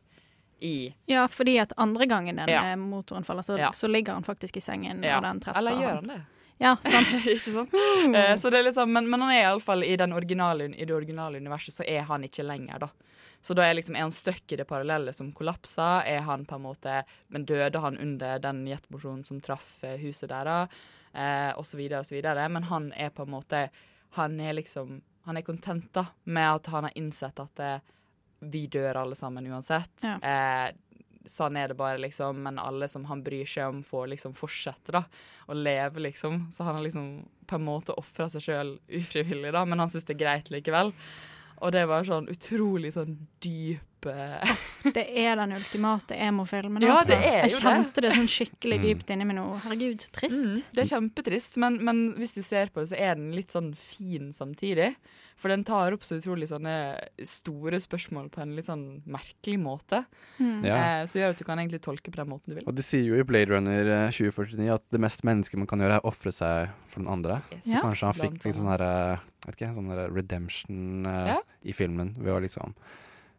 i Ja, fordi at andre gangen den Ja. eh, motoren faller, så, Ja. så ligger han faktisk i sengen Ja. når den treffer Eller gjør han det? Ja, sant. ikke sant? Uh, så det er litt sånn, men, men han er iallfall i, den i det originale universet, så er han ikke lenger, da. Så da er, liksom, er han stuck i det parallelle som kollapsa. Er han på en måte Men døde han under den jetmosjonen som traff eh, huset deres? Eh, og så videre og så videre. Men han er på en måte Han er liksom Han er content da med at han har innsett at det, vi dør alle sammen uansett. Ja. Eh, sånn er det bare, liksom. Men alle som han bryr seg om, får liksom fortsette da, å leve, liksom. Så han har liksom på en måte ofra seg sjøl ufrivillig, da, men han syns det er greit likevel. Og det var sånn utrolig sånn dyp eh, Det er den ultimate emo-filmen. Ja, altså. det er Jeg jo det. kjente det sånn skikkelig Mm. dypt inni meg nå. Herregud, så trist. Mm, det er kjempetrist, men, men hvis du ser på det, så er den litt sånn fin samtidig. For den tar opp så utrolig sånne store spørsmål på en litt sånn merkelig måte. Mm. Ja. Eh, så gjør at du kan egentlig tolke på den måten du vil. Og de sier jo i Blade Runner eh, 2049 at det mest mennesket man kan gjøre, er å ofre seg for den andre. Yes. Så Ja. kanskje han fikk liksom sånn her eh, Vet ikke, sånn der redemption eh, Ja. i filmen ved å liksom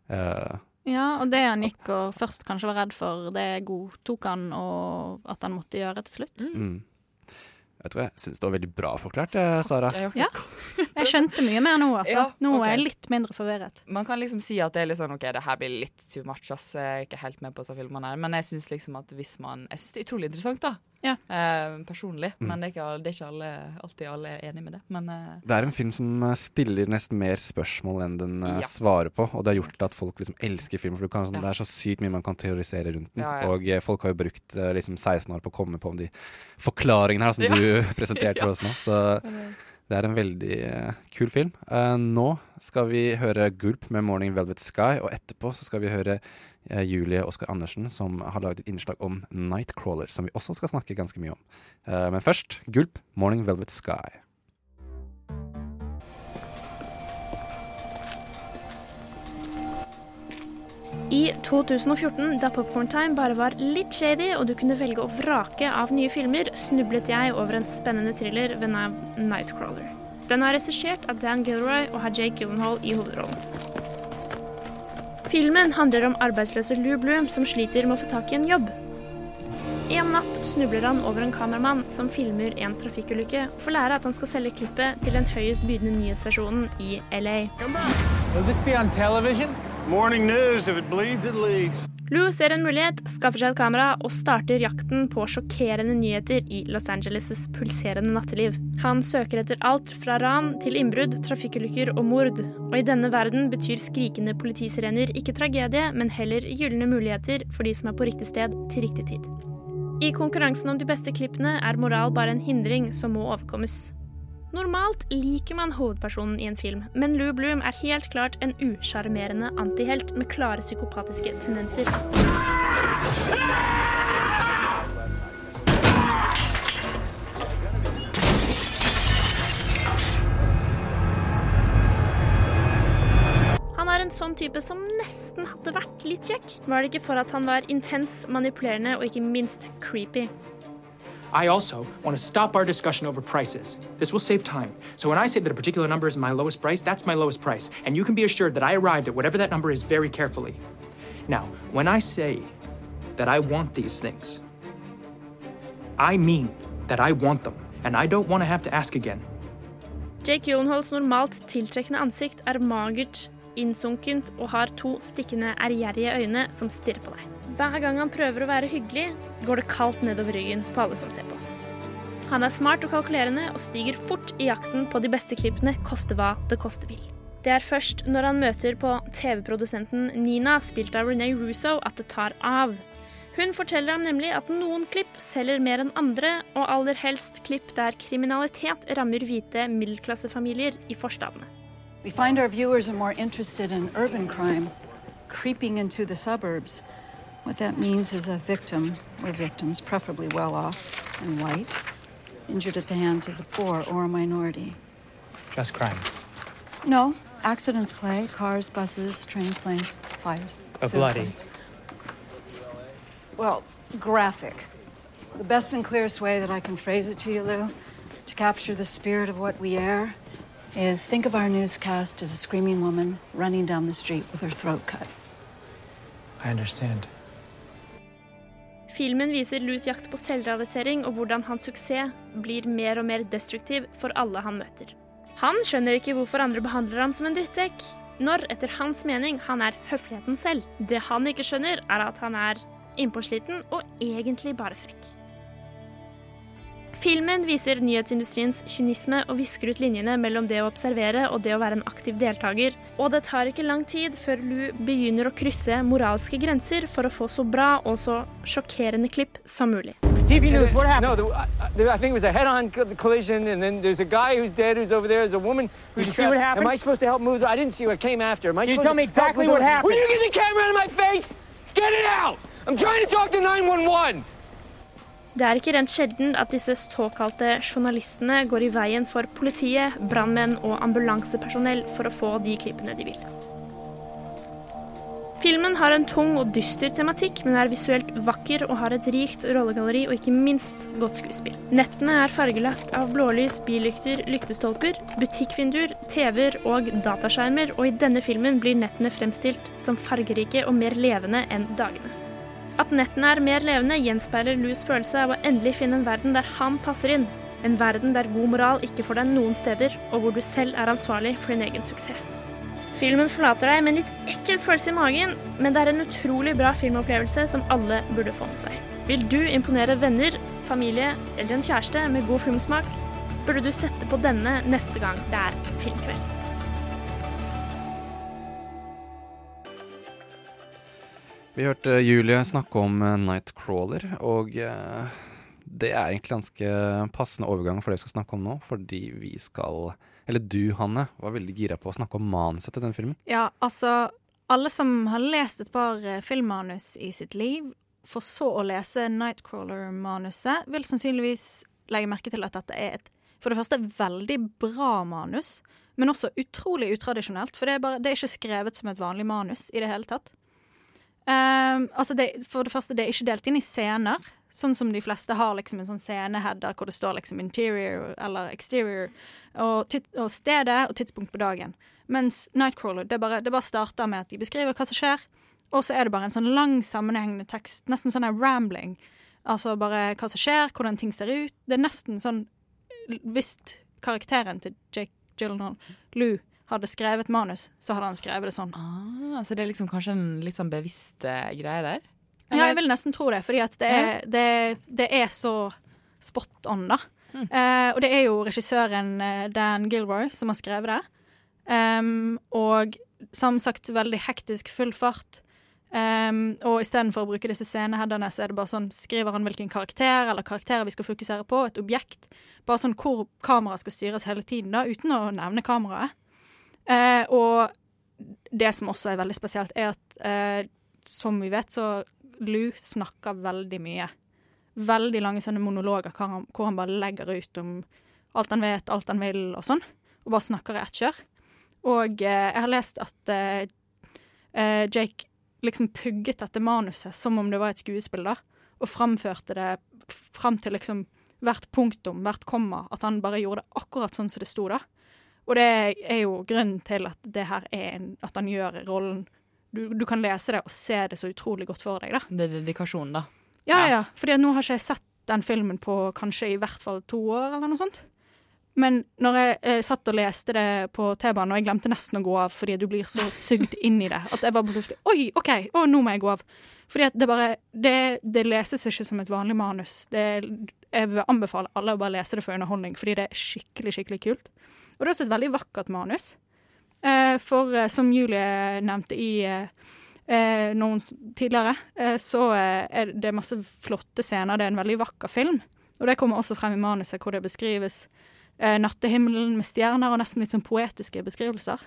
eh, Ja, og det han gikk og først kanskje var redd for, det godtok han og at han måtte gjøre til slutt. mm. Vet du hva, jeg syns det var veldig bra forklart, eh, Sara. Ja. Jeg skjønte mye mer nå, altså. Ja, Nå er jeg litt mindre forvirret. Man kan liksom si at det er litt sånn OK, det her blir litt too much, ass. Jeg er ikke helt med på disse filmene her. Men jeg syns liksom at hvis man Jeg syns det er utrolig interessant, da. Ja. Eh, personlig. Mm. Men det er ikke, det er ikke alle, alltid alle er enig med det. Men eh, Det er en film som eh, stiller nesten mer spørsmål enn den eh, Ja. svarer på, og det har gjort at folk liksom elsker film. For du kan, sånn, Ja. det er så sykt mye man kan teorisere rundt den. Ja, ja. Og eh, folk har jo brukt eh, liksom 16 år på å komme på om de forklaringene her som Ja. du presenterte Ja. for oss nå. Så det er en veldig uh, kul film. Uh, nå skal vi høre Gulp med 'Morning Velvet Sky', og etterpå så skal vi høre Julie Oskar Andersen som har laget et innslag om Nightcrawler, som vi også skal snakke ganske mye om. Eh, men først Gulp, 'Morning Velvet Sky'. I 2014, da Popcorn Time bare var litt shady og du kunne velge å vrake av nye filmer, snublet jeg over en spennende thriller ved navn Nightcrawler. Den er regissert av Dan Gilroy og har Jake Gyllenhaal i hovedrollen. Filmen handler om arbeidsløse Lou Bloom som sliter med å få tak i en jobb. En natt snubler han over en kameramann som filmer en trafikkulykke, og får lære at han skal selge klippet til den høyest bydende nyhetsstasjonen i LA. Morning news. If it bleeds, it leads. Lou ser en mulighet, skaffer seg et kamera og starter jakten på sjokkerende nyheter i Los Angeles' pulserende natteliv. Han søker etter alt fra ran til innbrudd, trafikkulykker og mord. Og i denne verden betyr skrikende politisirener ikke tragedie, men heller gylne muligheter for de som er på riktig sted til riktig tid. I konkurransen om de beste klippene er moral bare en hindring som må overkommes. Normalt liker man hovedpersonen i en film, men Lou Bloom er helt klart en usjarmerende antihelt med klare psykopatiske tendenser. Han er en sånn type som nesten hadde vært litt kjekk, var det ikke for at han var intens, manipulerende og ikke minst creepy. I also want to stop our discussion over prices. This will save time. So when I say that a particular number is my lowest price, that's my lowest price. And you can be assured that I arrived at whatever that number is very carefully. Now, when I say that I want these things, I mean that I want them. And I don't want to have to ask again. Jake Gyllenhaals normalt tiltrekkende ansikt er magert, innsunkent og har to stikkende, ærgjerrige øyne som stirrer på deg. Hver gang han prøver å være hyggelig, går det kaldt nedover ryggen på alle som ser på. Han er smart og kalkulerende og stiger fort i jakten på de beste klippene, koste hva det koste vil. Det er først når han møter på TV-produsenten Nina, spilt av Renee Russo, at det tar av. Hun forteller ham nemlig at noen klipp selger mer enn andre, og aller helst klipp der kriminalitet rammer hvite middelklassefamilier i forstadene. We find our viewers are more interested in urban crime creeping into the suburbs. What that means is a victim or victims, preferably well off and white, injured at the hands of the poor or a minority. Just crime. No, accidents play cars, buses, trains, planes, fires. But bloody. Well, graphic. The best and clearest way that I can phrase it to you, Lou, to capture the spirit of what we air, is think of our newscast as a screaming woman running down the street with her throat cut. I understand. Filmen viser Lus jakt på selvrealisering og hvordan hans suksess blir mer og mer destruktiv for alle han møter. Han skjønner ikke hvorfor andre behandler ham som en drittsekk, når etter hans mening han er høfligheten selv. Det han ikke skjønner, er at han er innpåsliten og egentlig bare frekk. Filmen viser nyhetsindustriens kynisme og visker ut linjene mellom det å observere og det å være en aktiv deltaker, og det tar ikke lang tid før Lou begynner å krysse moralske grenser for å få så bra og så sjokkerende klipp som mulig. TV news, what happened? No, the, I, the, I think it was a head-on co- collision, and then there's a guy who's dead who's over there. There's a woman who's Did you see what happened? Am I supposed to help move? I didn't see what came after. Am I Can you tell me exactly what happened? Will you get the camera out of my face? Get it out! I'm trying to talk to 911. Det er ikke rent sjelden at disse såkalte journalistene går i veien for politiet, brannmenn og ambulansepersonell for å få de klippene de vil. Filmen har en tung og dyster tematikk, men er visuelt vakker og har et rikt rollegalleri og ikke minst godt skuespill. Nettene er fargelagt av blålys, billykter, lyktestolper, butikkvinduer, TV-er og dataskjermer, og i denne filmen blir nettene fremstilt som fargerike og mer levende enn dagene. At nettene er mer levende, gjenspeiler Lus følelse av å endelig finne en verden der han passer inn. En verden der god moral ikke får deg noen steder, og hvor du selv er ansvarlig for din egen suksess. Filmen forlater deg med en litt ekkel følelse i magen, men det er en utrolig bra filmopplevelse som alle burde få med seg. Vil du imponere venner, familie eller en kjæreste med god filmsmak, burde du sette på denne neste gang det er filmkveld. Vi hørte Julie snakke om eh, Nightcrawler, og eh, det er egentlig ganske passende overgang for det vi skal snakke om nå, fordi vi skal Eller du, Hanne, var veldig gira på å snakke om manuset til den filmen. Ja, altså Alle som har lest et par eh, filmmanus i sitt liv, for så å lese Nightcrawler-manuset, vil sannsynligvis legge merke til at dette er et for det første veldig bra manus, men også utrolig utradisjonelt. For det er, bare, det er ikke skrevet som et vanlig manus i det hele tatt. Ehm, altså det, for det første, det er ikke delt inn i scener, sånn som de fleste har liksom en sånn sceneheader hvor det står liksom interior eller exterior, og, og stedet og tidspunkt på dagen. Mens Nightcrawler, det bare, det bare starter med at de beskriver hva som skjer, og så er det bare en sånn lang sammenhengende tekst, nesten sånn her rambling. Altså bare hva som skjer, hvordan ting ser ut. Det er nesten sånn Hvis karakteren til Jake Gyllenhaal, Lou, hadde skrevet manus, så hadde han skrevet det sånn. Ah, så det er liksom kanskje en litt sånn bevisst eh, greie der? Ja, jeg vil nesten tro det, fordi at det er, det, det er så spot on, da. Eh, og det er jo regissøren eh, Dan Gilroy som har skrevet det. Um, og som sagt veldig hektisk, full fart. Um, og istedenfor å bruke disse sceneheadene, så er det bare sånn skriver han hvilken karakter eller karakterer vi skal fokusere på, et objekt. Bare sånn hvor kameraet skal styres hele tiden, da, uten å nevne kameraet. Eh, og det som også er veldig spesielt, er at eh, som vi vet, så Lou snakker veldig mye. Veldig lange sånne monologer hvor han, hvor han bare legger ut om alt han vet, alt han vil og sånn. Og bare snakker i ett kjør. Og eh, jeg har lest at eh, eh, Jake liksom pugget dette manuset som om det var et skuespill, da, og framførte det fram til liksom hvert punktum, hvert komma, at han bare gjorde det akkurat sånn som det sto, da. Og det er jo grunnen til at det her er en, at han gjør rollen du, du kan lese det og se det så utrolig godt for deg, da. Det er dedikasjon, da. Ja, ja. Fordi at nå har ikke jeg sett den filmen på kanskje i hvert fall to år, eller noe sånt. Men når jeg eh, satt og leste det på T-banen, og jeg glemte nesten å gå av fordi du blir så sugd inn i det, at jeg var plutselig Oi, OK, å, nå må jeg gå av. Fordi at det bare det, det leses ikke som et vanlig manus. Det, jeg vil anbefale alle å bare lese det for underholdning, fordi det er skikkelig, skikkelig kult. Og det er også et veldig vakkert manus. Eh, for eh, som Julie nevnte i eh, noen tidligere, så er det masse flotte scener. Det er en veldig vakker film. Og det kommer også frem i manuset, hvor det beskrives eh, nattehimmelen med stjerner og nesten litt sånn poetiske beskrivelser.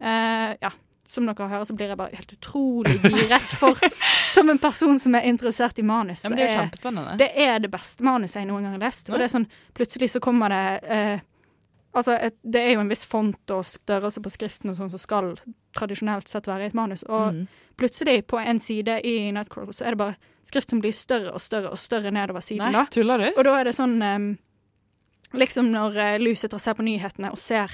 Eh, ja, som dere hører, så blir jeg bare helt utrolig giret for Som en person som er interessert i manus. Ja, men det er jo kjempespennende. Det er det beste manuset jeg noen gang har lest. Og det er sånn, plutselig så kommer det eh, Altså, et, det er jo en viss font og størrelse på skriften og sånn som skal tradisjonelt sett være i et manus. Og mm. plutselig, på en side i Nightcrawler, så er det bare skrift som blir større og større og større nedover siden. Nei, da. tuller du? Og da er det sånn um, Liksom når uh, Lou sitter og ser på nyhetene og ser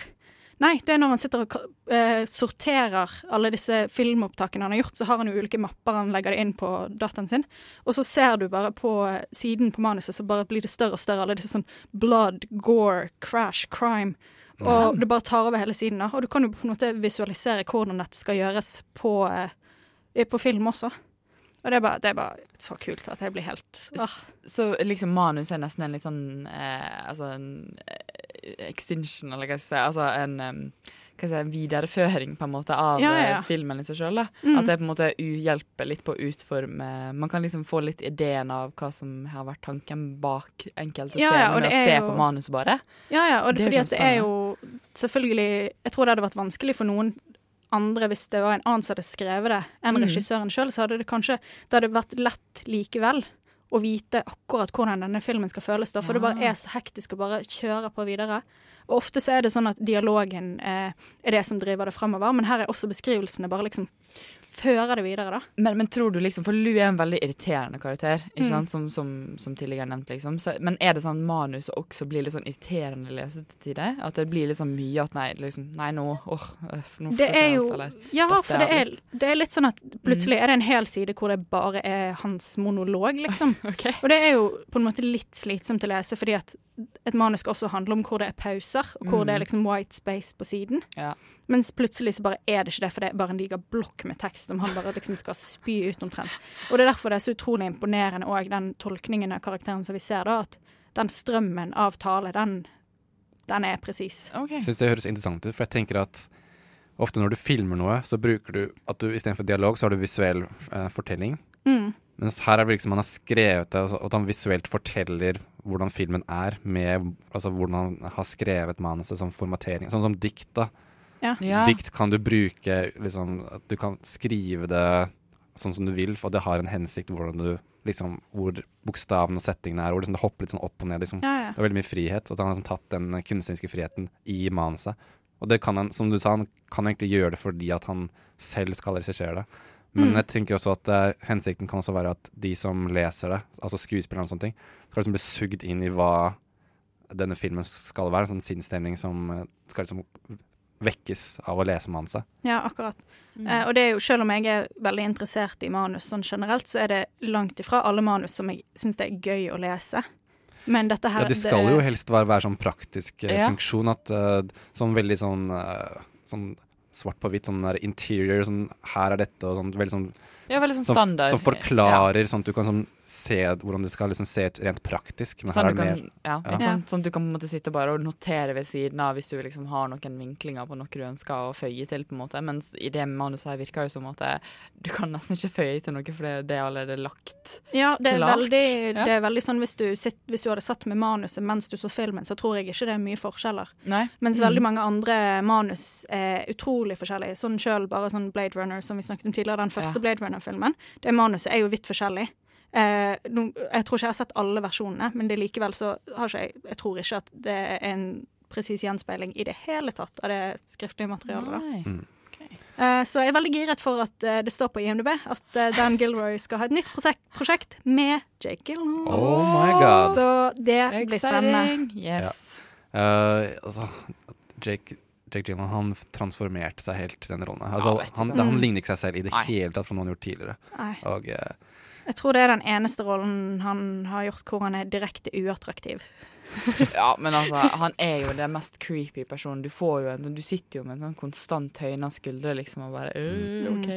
Nei, det er når han sitter og eh, sorterer alle disse filmopptakene han har gjort, så har han jo ulike mapper han legger det inn på dataen sin, og så ser du bare på eh, siden på manuset, så bare blir det større og større, alle disse sånn blood, gore, crash, crime, og det bare tar over hele siden da, og du kan jo på en måte visualisere hvordan dette skal gjøres på, eh, på film også. Og det er, bare, det er bare så kult at jeg blir helt ah. Så liksom manus er nesten en litt sånn eh, Altså en eh, extinction, eller hva skal jeg si. Altså en um, hva si, videreføring på en måte av Ja, ja, eh, filmen i seg sjøl. Mm. At det på en måte hjelper litt på å utforme Man kan liksom få litt ideen av hva som har vært tanken bak enkelte Ja, scener, ved å se jo- på manuset bare. Ja, ja, og det, Det fordi at det er jo selvfølgelig Jeg tror det hadde vært vanskelig for noen andre hvis det var en annen som hadde skrevet det, enn Mm. regissøren sjøl, så hadde det kanskje Det hadde vært lett likevel å vite akkurat hvordan denne filmen skal føles, da, for det bare er så hektisk å bare kjøre på videre. Og ofte så er det sånn at dialogen eh, er det som driver det fremover, men her er også beskrivelsene bare liksom fører det videre, da. Men, men tror du liksom, for Lou er en veldig irriterende karakter, ikke Mm. sant? Som, som, som tidligere nevnt. liksom. Så, men er det sånn manuset også blir litt sånn irriterende lese til tider? At det blir sånn mye at nei, liksom, nei nå åh, øh, nå Det er jo alt, eller Ja, for det er, det er litt sånn at plutselig er det en hel side hvor det bare er hans monolog, liksom. Og det er jo på en måte litt slitsomt å lese, fordi at et manus skal også handle om hvor det er pauser, og hvor Mm. det er liksom white space på siden. Ja. Mens plutselig så bare er det ikke det, for det er bare en diger blokk med tekst som han bare liksom skal spy ut omtrent. Og det er derfor det er så utrolig imponerende òg, den tolkningen av karakteren som vi ser, da, at den strømmen av tale, den, den er presis. Jeg syns det høres interessant ut, for jeg tenker at ofte når du filmer noe, så bruker du at du istedenfor dialog, så har du visuell eh, fortelling. Mm. Mens her er det liksom han har skrevet det, og at han visuelt forteller hvordan filmen er, med altså, hvordan han har skrevet manuset som formatering. Sånn som dikt, da. Ja. Dikt kan du bruke liksom Du kan skrive det sånn som du vil, for det har en hensikt hvordan du liksom, hvor bokstavene og settingene er, hvor liksom det hopper litt sånn opp og ned. Liksom. Ja, ja. Det er veldig mye frihet. At han har liksom tatt den kunstneriske friheten i manuset. Og det kan han, som du sa, han kan egentlig gjøre det fordi at han selv skal regissere det. Men Mm. jeg tenker også at uh, hensikten kan også være at de som leser det, altså skuespillerne og sånne ting, skal liksom bli sugd inn i hva denne filmen skal være. En sånn sinnsstemning som eh, skal liksom vekkes av å lese manuset. Ja, akkurat. Mm. Eh, og det er jo, selv om jeg er veldig interessert i manus sånn generelt, så er det langt ifra alle manus som jeg syns det er gøy å lese. Men dette her Ja, det skal jo helst være, være sånn praktisk eh, Ja. funksjon. At uh, sånn veldig sånn, uh, sånn svart på hvitt, sånn der interior, sånn her er dette, og sånn veldig sånn Ja, veldig sånn standard. Som forklarer, sånn at du kan sånn, se hvordan det skal liksom se ut rent praktisk. Men Sånn, her er det kan, mer ja, ja. ikke sant? sånn at du kan måte sitte bare og notere ved siden av hvis du liksom har noen vinklinger på noe du ønsker å føye til. på en måte Mens i det manuset her virker det som at du kan nesten ikke føye til noe, for det, det er allerede lagt Ja, det er, klart. veldig, Ja. det er veldig sånn hvis du, sitt, hvis du hadde satt med manuset mens du så filmen, så tror jeg ikke det er mye forskjeller. Nei. Mens Mm. veldig mange andre manus er utrolig forskjellige. Sånn sjøl bare sånn Blade Runner, som vi snakket om tidligere, den første Ja. Blade Runner-filmen. Det manuset er jo vidt forskjellig. Eh, no, jeg tror ikke jeg har sett alle versjonene, men det likevel så har ikke jeg Jeg tror ikke at det er en presis gjenspeiling i det hele tatt av det skriftlige materialet. Mm. Eh, så jeg er veldig giret for at eh, det står på IMDb at eh, Dan Gilroy skal ha et nytt prosjekt, prosjekt med Jake Gyllenhaal. Oh. Så det blir spennende. Yes. Ja. Uh, altså, Jake, Jake Gyllenhaal han transformerte seg helt til den rollen. Altså, Ja, vet han, han Mm. ligner ikke seg selv i det Nei. hele tatt fra noe han har gjort tidligere. Nei. Og eh, Jeg tror det er den eneste rollen han har gjort hvor han er direkte uattraktiv. Ja, men altså, han er jo den mest creepy personen. Du får jo en, du sitter jo med en sånn konstant høyna skuldre, liksom, og bare øh, OK.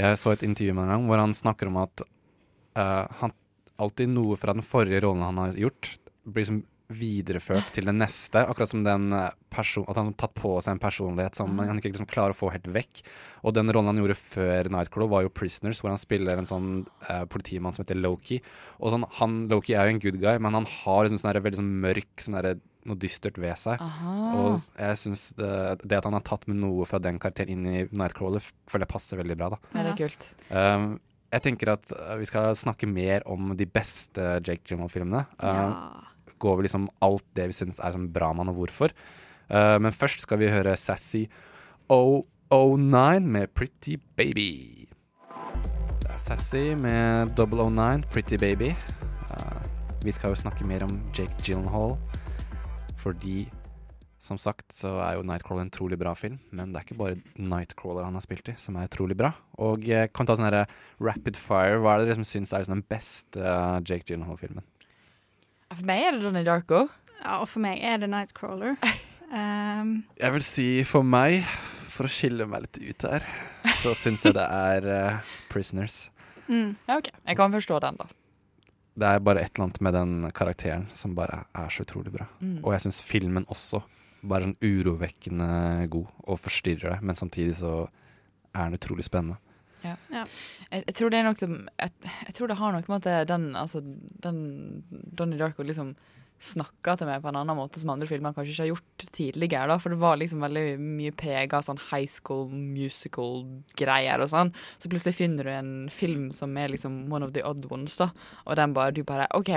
jeg så et intervju med ham hvor han snakker om at uh, han alltid noe fra den forrige rollen han har gjort, blir liksom videreført til den neste. Akkurat som den eh, person, at han har tatt på seg en personlighet som han ikke liksom klarer å få helt vekk. Og den rollen han gjorde før Nightcrawler, var jo 'Prisoners', hvor han spiller en sånn eh, politimann som heter Loki. Og sånn, han, Loki er jo en good guy, men han har liksom sånn veldig sånn mørk, sånn noe dystert ved seg. Aha. Og jeg syns det, det at han har tatt med noe fra den karakteren inn i Nightcrawler, føler jeg passer veldig bra. da. Ja, det er kult. Um, jeg tenker at uh, vi skal snakke mer om de beste Jake Gyllenhaal-filmene. Uh, Gå over liksom alt det vi syns er sånn bra mann, og hvorfor. Uh, men først skal vi høre Sassy 009 med Pretty Baby. Det er Sassy med 009, Pretty Baby. Uh, vi skal jo snakke mer om Jake Gyllenhaal, fordi som sagt så er jo Nightcrawler en utrolig bra film, men det er ikke bare Nightcrawler han har spilt i som er utrolig bra. Og eh, kan ta sånn herre rapid fire. Hva er det dere som syns er den beste Jake Gyllenhaal-filmen? For meg er det Donnie Darko. Ja, og for meg er det Nightcrawler. Um, Jeg vil si for meg, for å skille meg litt ut her, så syns jeg det er uh, Prisoners. mm. Ja, OK. Jeg kan forstå den, da. Det er bare et eller annet med den karakteren som bare er så utrolig bra. Mm. Og jeg syns filmen også bare sånn urovekkende god og forstyrrer deg, men samtidig så er den utrolig spennende. Ja. Jeg, jeg tror det er noe som jeg, jeg tror det har noe med at den, altså, den Donnie Darko liksom snakka til meg på en annen måte som andre filmer kanskje ikke har gjort tidligere. da, For det var liksom veldig mye prega sånn high school musical-greier og sånn. Så plutselig finner du en film som er liksom one of the odd ones, da. Og den bare, du bare OK,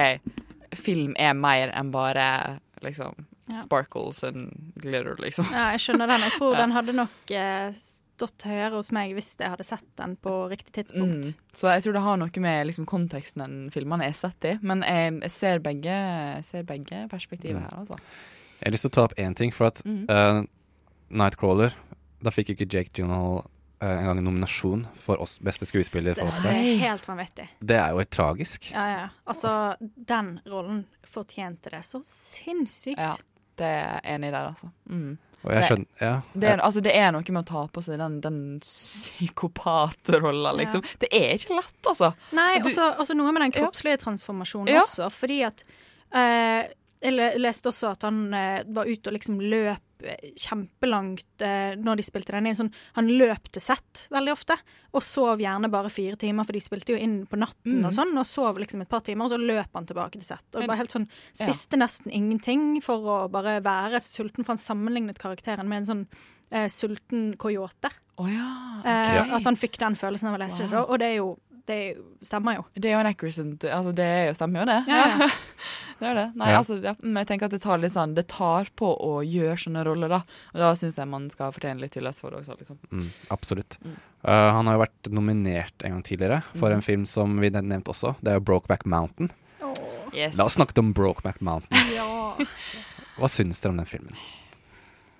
film er mer enn bare liksom Ja. sparkles and glitter, liksom. Ja, jeg skjønner den. Jeg tror Ja. den hadde nok eh, stått høyere hos meg hvis jeg hadde sett den på riktig tidspunkt. Mm. Så jeg tror det har noe med liksom, konteksten den filmen er sett i. Men jeg, jeg ser begge, jeg ser begge perspektiver Mm. her, altså. Jeg har lyst til å ta opp én ting, for at mm. uh, Nightcrawler Da fikk ikke Jake Gyllenhaal eh, en gang en nominasjon for oss beste skuespiller for Det er helt vanvittig. Det er jo tragisk. Ja, ja. Altså, den rollen fortjente det så sinnssykt. Ja, det er jeg enig i der, altså. Mm. Og jeg skjønner Ja. Det er, altså, det er noe med å ta på seg den, den psykopatrolla, liksom. Det er ikke lett, altså. Nei, Du- også, også noe med den kroppslige transformasjonen Ja. også, fordi at eh, Jeg leste også at han eh, var ute og liksom løp eh, kjempelangt eh, når de spilte den inn. Sånn, han løp til sett veldig ofte, og sov gjerne bare fire timer, for de spilte jo inn på natten Mm. og sånn, og sov liksom et par timer, og så løp han tilbake til sett. Og bare helt sånn, Ja. spiste nesten ingenting for å bare være sulten, for han sammenlignet karakteren med en sånn eh, sulten coyote. Oh ja. Eh. At han fikk den følelsen av å lese det, Wow. og det er jo det er stemmer jo. Det er jo en accurate altså Det er jo, stemmer jo det. Ja, ja. det er det. Nei, Ja. altså, ja, men jeg tenker at det tar litt sånn Det tar på å gjøre sånne roller, da. Og da syns jeg man skal fortjene litt hyllest for det også, liksom. Mm, absolutt. Mm. Uh, han har jo vært nominert en gang tidligere for mm. en film som vi nevnte også. Det er jo Brokeback Mountain. Yes. La oss snakke om Brokeback Mountain. Ja. Hva syns dere om den filmen?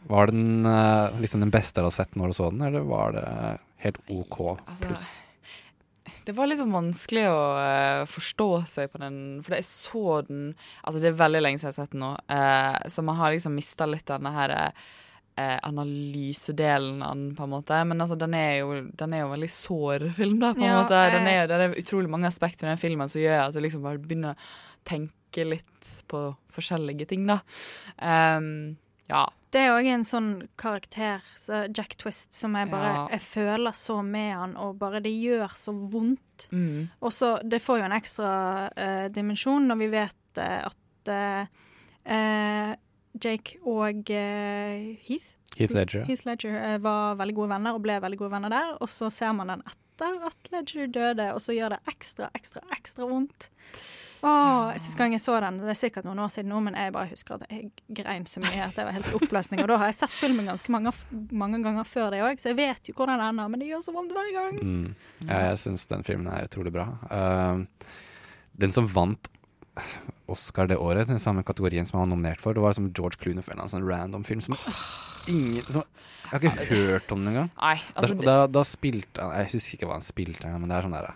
Var den uh, liksom den beste dere har sett når du så den, eller var det helt OK Altså, pluss? Det var sånn vanskelig å uh, forstå seg på den, for jeg så den Altså, det er veldig lenge siden jeg har sett den nå, uh, så man har liksom mista litt denne her uh, analysedelen av den, på en måte. Men altså, den er jo, den er jo en veldig sår film, da, på en Ja, måte. Den er, det er utrolig mange aspekter ved den filmen som gjør at jeg liksom bare begynner å tenke litt på forskjellige ting, da. Ehm, ja. Det er òg en sånn karakter, så Jack Twist, som jeg bare Ja. Jeg føler så med han, og bare det gjør så vondt. Mm. Og så Det får jo en ekstra uh, dimensjon når vi vet uh, at eh, eh, Jake og Heath Heath Ledger. Heath Ledger var veldig gode venner og ble veldig gode venner der. Og så ser man den etter at Ledger døde, og så gjør det ekstra, ekstra, ekstra vondt. Åh, Sist gang jeg så den, det er sikkert noen år siden nå, men jeg bare husker at jeg grein så mye at det var helt i oppløsning. Og da har jeg sett filmen ganske mange, mange ganger før det òg, så jeg vet jo hvordan den ender, men det gjør så vondt hver gang. Mm. Ja, jeg syns den filmen er utrolig bra. Uh, den som vant Oscar det året, den samme kategorien som han var nominert for, det var som George Clooney for en sånn random film som ingen som, Jeg har ikke hørt om den engang. Altså, da, da, da spilte han Jeg husker ikke hva han spilte engang, men det er sånn der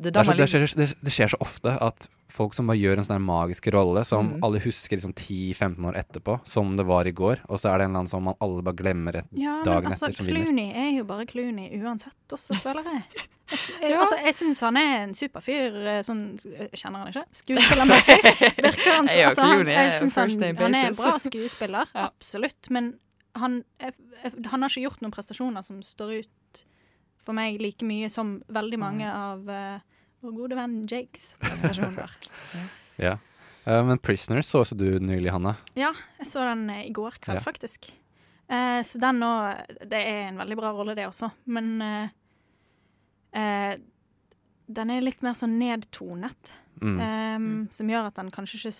Det, det, er så, det, skjer, det, det skjer så ofte at folk som bare gjør en sånn magisk rolle, som Mm. alle husker liksom 10-15 år etterpå, som det var i går, og så er det en eller annen som man alle bare glemmer et, Ja, men dagen altså, etter, som vinner. Clooney er jo bare Clooney uansett også, føler jeg. Jeg, jeg, Ja. altså, jeg syns han er en superfyr, eh, sånn Jeg kjenner han ikke. Skuespillermessig virker han så altså, han, Jeg syns han, han er en bra skuespiller, absolutt. Men han, jeg, han har ikke gjort noen prestasjoner som står ut for meg like mye som veldig mange av uh, vår gode venn Jakes prestasjoner. Ja. Uh, men 'Prisoners' så også du nylig, Hanne. Ja, jeg så den eh, i går kveld, Ja. faktisk. Uh, så den nå Det er en veldig bra rolle, det også, men Den er litt mer sånn nedtonet. Mm. eh, som gjør at han kanskje ikke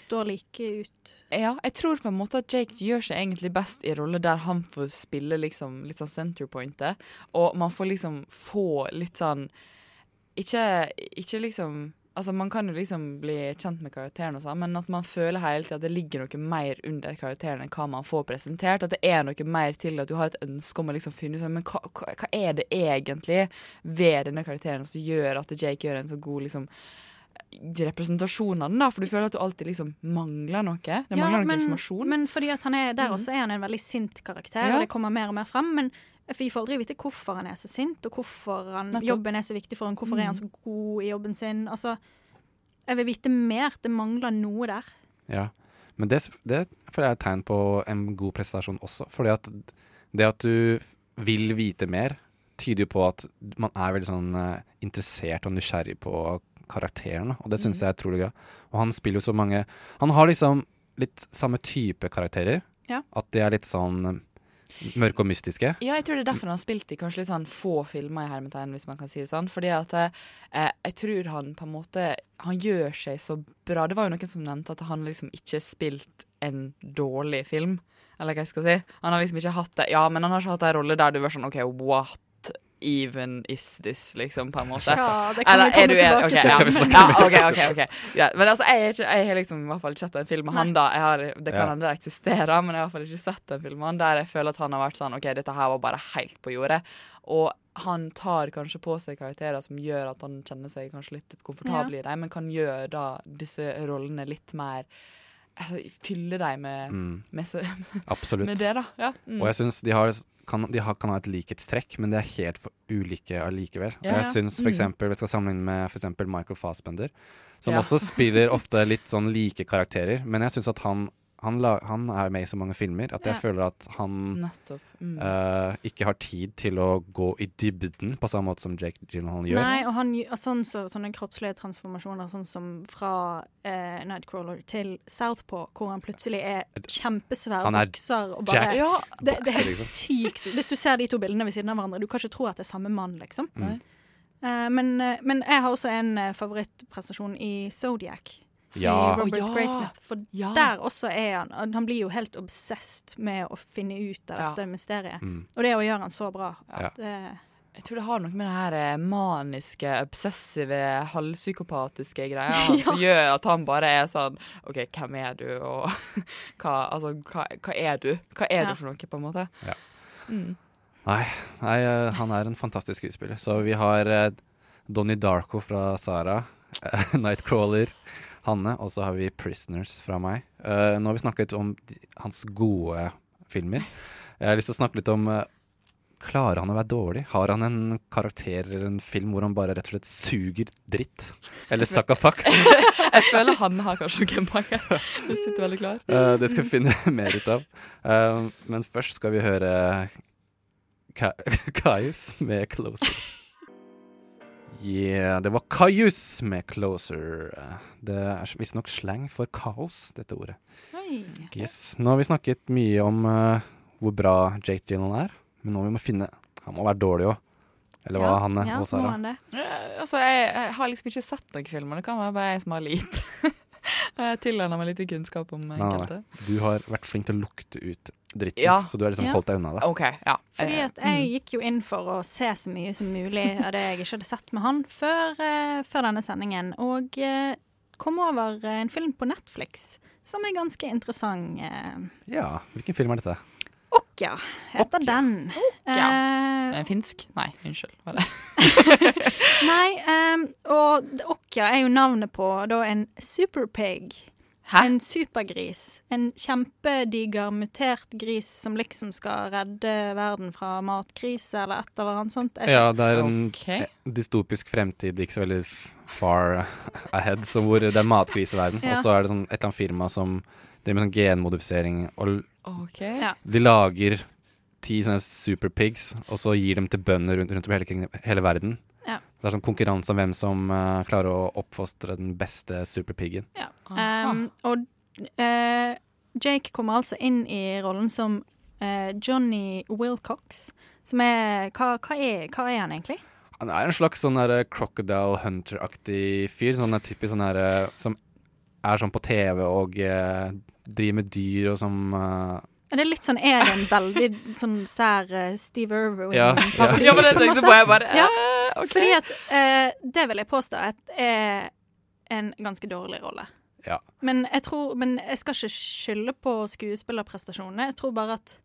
står like ut. Ja, jeg tror på en måte at Jake gjør seg egentlig best i roller der han får spille liksom litt sånn centerpointet, og man får liksom få litt sånn Ikke, ikke liksom Altså, Man kan jo liksom bli kjent med karakteren, og sånn, men at man føler hele tiden at det ligger noe mer under karakteren enn hva man får presentert. At det er noe mer til at du har et ønske om å liksom finne ut sånn, men hva, hva, hva er det egentlig ved denne karakteren som gjør at Jake gjør en så god liksom representasjon av den, da, for du føler at du alltid liksom mangler noe. Det Ja, mangler noe men, informasjon. men fordi at han er der Mhm. også er han en veldig sint karakter, Ja. og det kommer mer og mer frem. Men vi får aldri vite hvorfor han er så sint, og hvorfor han, jobben er så viktig for han, hvorfor er han så god i jobben sin. Altså, jeg vil vite mer. Det mangler noe der. Ja. Men det, det føler jeg er et tegn på en god prestasjon også. Fordi at det at du vil vite mer, tyder jo på at man er veldig sånn eh, interessert og nysgjerrig på karakteren. Og det syns Mhm. jeg er utrolig gøy. Og han spiller jo så mange Han har liksom litt samme type karakterer. Ja. At de er litt sånn eh, mørke og mystiske. Ja, jeg tror det er derfor han har spilt i kanskje litt sånn få filmer i hermetegn, hvis man kan si det sånn. Fordi at eh, jeg tror han på en måte Han gjør seg så bra. Det var jo noen som nevnte at han liksom ikke spilt en dårlig film. Eller hva jeg skal si. Han har liksom ikke hatt det Ja, men han har ikke hatt en rolle der du var sånn OK, what even is this, liksom, på en måte. Ja, det kan Eller vi komme tilbake okay, til. ja. Det skal vi snakke ja, okay, okay, OK, OK. ok Men altså, jeg, er ikke, jeg har liksom i hvert fall ikke sett en film med han, da. Jeg har, det kan Ja. hende det eksisterer, men jeg har i hvert fall ikke sett en film med han der jeg føler at han har vært sånn OK, dette her var bare helt på jordet. Og han tar kanskje på seg karakterer som gjør at han kjenner seg kanskje litt komfortabel Ja. i dem, men kan gjøre da disse rollene litt mer altså, Fylle deg med, Mm. med, med det, da. Ja. Mm. Og jeg syns de, har, kan, de har, kan ha et likhetstrekk, men de er helt for ulike allikevel. Ja, Og jeg ja. syns Mm. for eksempel, Vi skal sammenligne med for eksempel Michael Fassbender, som Ja. også spiller ofte litt sånn like karakterer. Men jeg syns at han, han, la, han er med i så mange filmer at jeg Ja. føler at han Mm. uh, ikke har tid til å gå i dybden på samme måte som Jake Gyllenhaal gjør. Nei, og han sånn så, sånne kroppslige transformasjoner, sånn som fra eh, Nightcrawler til Southpaw, hvor han plutselig er kjempesvær Han er bokser og bare ja, det, det er helt liksom. sykt. Hvis du ser de to bildene ved siden av hverandre, du kan ikke tro at det er samme mann, liksom. Mm. Uh, men, eh, men jeg har også en favorittprestasjon i Zodiac. Ja. Robert Å, ja. Graysmith. For Ja. der også er han Han blir jo helt obsessed med å finne ut av Ja. dette mysteriet. Mm. Og det å gjøre han så bra. Ja. Det, Jeg tror det har noe med det her eh, maniske, obsessive, halvpsykopatiske greia ja. som gjør at han bare er sånn OK, hvem er du, og hva, altså, hva, hva er du? Hva er Ja. du for noe, på en måte? Ja. Mm. Nei, nei, eh, han er en fantastisk skuespiller. Så vi har eh, Donnie Darko fra Sara, eh, Nightcrawler, Hanne, og så har vi Prisoners fra meg. Uh, nå har vi snakket om hans gode filmer. Jeg har lyst til å snakke litt om uh, Klarer han å være dårlig? Har han en karakter eller en film hvor han bare rett og slett suger dritt? Eller suck a fuck? Jeg føler han har kanskje noen mange. Du sitter veldig klar. Uh, det skal vi finne mer ut av. Men først skal vi høre Ka Kaius med 'Closer'. Yeah, det var Kajus med 'Closer'. Det er visstnok slang for kaos, dette ordet. Oi. Yes. Nå har vi snakket mye om uh, hvor bra Jake Gyllenhaal er, men nå må vi finne Han må være dårlig òg. Eller hva, Ja, Hanne ja, og må Sara? han det? Ja, Altså, jeg, jeg har liksom ikke sett noen filmer. Det kan være bare jeg som har lite. jeg tilegner meg litt kunnskap om enkelte. nei. Du har vært flink til å lukte ut dritten, Ja. så du har liksom Ja. holdt deg unna det. OK, ja. Fordi Eh, at jeg gikk jo inn for å se så mye som mulig av det jeg ikke hadde sett med han før, uh, før denne sendingen, og uh, kom over en film på Netflix som er ganske interessant. Uh. Ja, hvilken film er dette? Okja heter den. Okja. Eh, En finsk? Nei, unnskyld. Var det? nei, um, og Okja er jo navnet på da en superpig. Hæ? En supergris. En kjempediger, mutert gris som liksom skal redde verden fra matkrise eller et eller annet sånt. Jeg Ja, det er en Ok. eh, dystopisk fremtid, ikke så veldig far ahead, så hvor det er matkriseverden. Ja. Og så er det sånn et eller annet firma som driver med sånn genmodifisering, og okay. Ja. de lager ti sånne superpigs, og så gir dem til bønder rundt, rundt over hele, hele verden. Ja. Det er sånn konkurranse om hvem som uh, klarer å oppfostre den beste superpiggen. Ja. Um, og uh, Jake kommer altså inn i rollen som uh, Johnny Wilcox, som er hva, hva, er hva er han egentlig? Han er en slags sånn der crocodile hunter-aktig fyr. Sånn der typisk sånn der som er sånn på TV og eh, driver med dyr og som Det Er litt sånn, er det en veldig sånn sær uh, Steve Irwin? Ja, ja. Ja, men det tenkte på jeg bare, ja. okay. Fordi at uh, det vil jeg påstå at er en ganske dårlig rolle. Ja. Men jeg tror Men jeg skal ikke skylde på skuespillerprestasjonene. Jeg tror bare at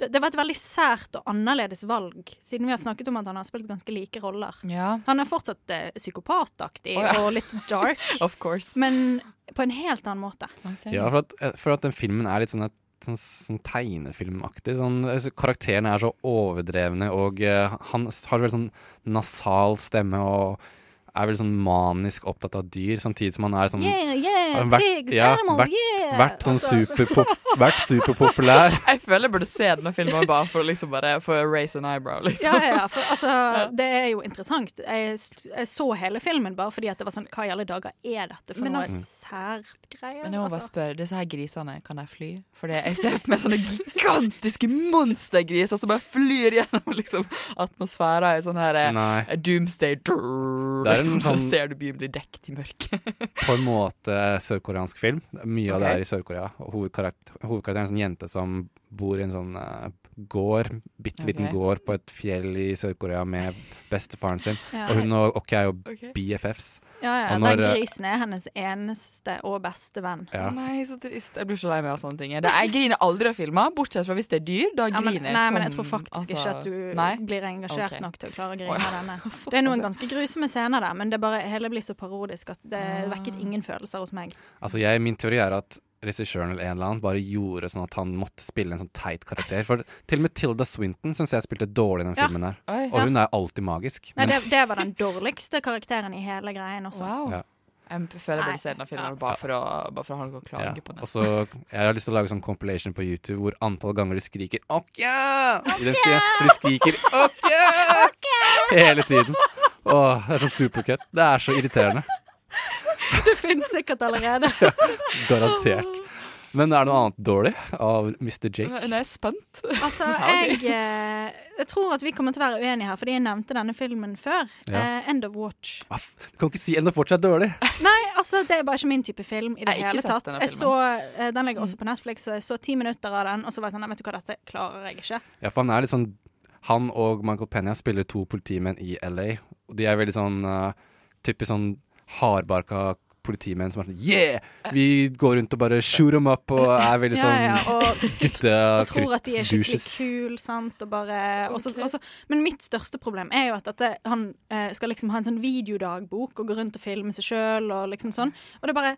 det, det var et veldig sært og annerledes valg, siden vi har snakket om at han har spilt ganske like roller. Ja. Han er fortsatt eh, psykopataktig oh, ja. og litt dark, Of course. men på en helt annen måte. Ja, for at, eh, for at den filmen er litt sånn, et, sånn, sånn tegnefilmaktig. Sånn, altså, karakterene er så overdrevne, og uh, han har vel sånn nasal stemme og er veldig sånn manisk opptatt av dyr, samtidig som han er sånn Yeah, yeah, har vært- pigs, ja, animals, vært, yeah! Vært sånn Altså. superpop, vært superpopulær. Jeg føler jeg burde se denne filmen bare for å liksom bare for å raise an eyebrow. Liksom. Ja, ja, for altså, det er jo interessant. Jeg, jeg så hele filmen bare fordi at det var sånn Hva i alle dager er dette for Men noe altså- sært greier? Men jeg må bare Altså. spørre, disse her grisene, kan de fly? For jeg ser for meg sånne gigantiske monstergriser som bare flyr gjennom liksom, atmosfæren i sånn her eh, Nei. doomsday Det er en liksom, sånn- Ser du byen bli dekket i mørket. På en måte sørkoreansk film. Mye av det er i Sør-Korea. Hovedkarakter, hovedkarakteren er en sånn jente som bor i en sånn eh, gård, bitte liten okay. gård på et fjell i Sør-Korea med bestefaren sin. Ja. Og hun og Okki er jo. BFFs. Ja, ja, Og når, den eh, grisen er hennes eneste og beste venn. Ja. Nei, så trist. Jeg blir så lei meg av sånne ting. Det, jeg griner aldri av filmer, bortsett fra hvis det er dyr. Da Ja, men, griner jeg nei, som men jeg tror faktisk altså, ikke at du nei? blir engasjert okay. nok til å klare å grine av denne. Det er noen ganske grusomme scener der, men det bare hele blir så parodisk at det vekket ingen følelser hos meg. Altså jeg, Min teori er at regissøren eller en eller annen bare gjorde sånn at han måtte spille en sånn teit karakter. For til og med Tilda Swinton syns jeg spilte dårlig i den Ja. filmen. Oi. Og Ja. hun er alltid magisk. Nei, det, det var den dårligste karakteren i hele greien også. Wow. Ja. Jeg føler jeg burde se den filmen bare for å, bare for å ha noe å klage Ja. på. den. Også, Jeg har lyst til å lage sånn compilation på YouTube hvor antall ganger de skriker 'Okja!' i den filmen. For de skriker 'Okja!' hele tiden. Åh, det er sånn supercut. Det er så irriterende. Det finnes sikkert allerede. Garantert. Men er det noe annet dårlig av Mr. Jake? Nå er jeg spent. Altså, jeg, eh, jeg tror at vi kommer til å være uenige her, fordi jeg nevnte denne filmen før. Ja. Eh, End of Watch. Du kan ikke si End of Watch er dårlig. Nei, altså, det er bare ikke min type film i det Jeg hele tatt. Jeg så, eh, den ligger også på Netflix, og jeg så ti minutter av den, og så var jeg sånn Nei, vet du hva, dette klarer jeg ikke. Ja, for han er litt sånn Han og Michael Penya spiller to politimenn i LA. Og de er veldig sånn uh, typisk sånn hardbarka politimenn som er sånn Yeah! Vi går rundt og bare shoot them up og er veldig Ja, sånn ja, og- gutta Og tror at de er skikkelig kule, sant, og bare også, også, Men mitt største problem er jo at dette, han eh, skal liksom ha en sånn videodagbok og gå rundt og filme seg sjøl og liksom sånn. Og det bare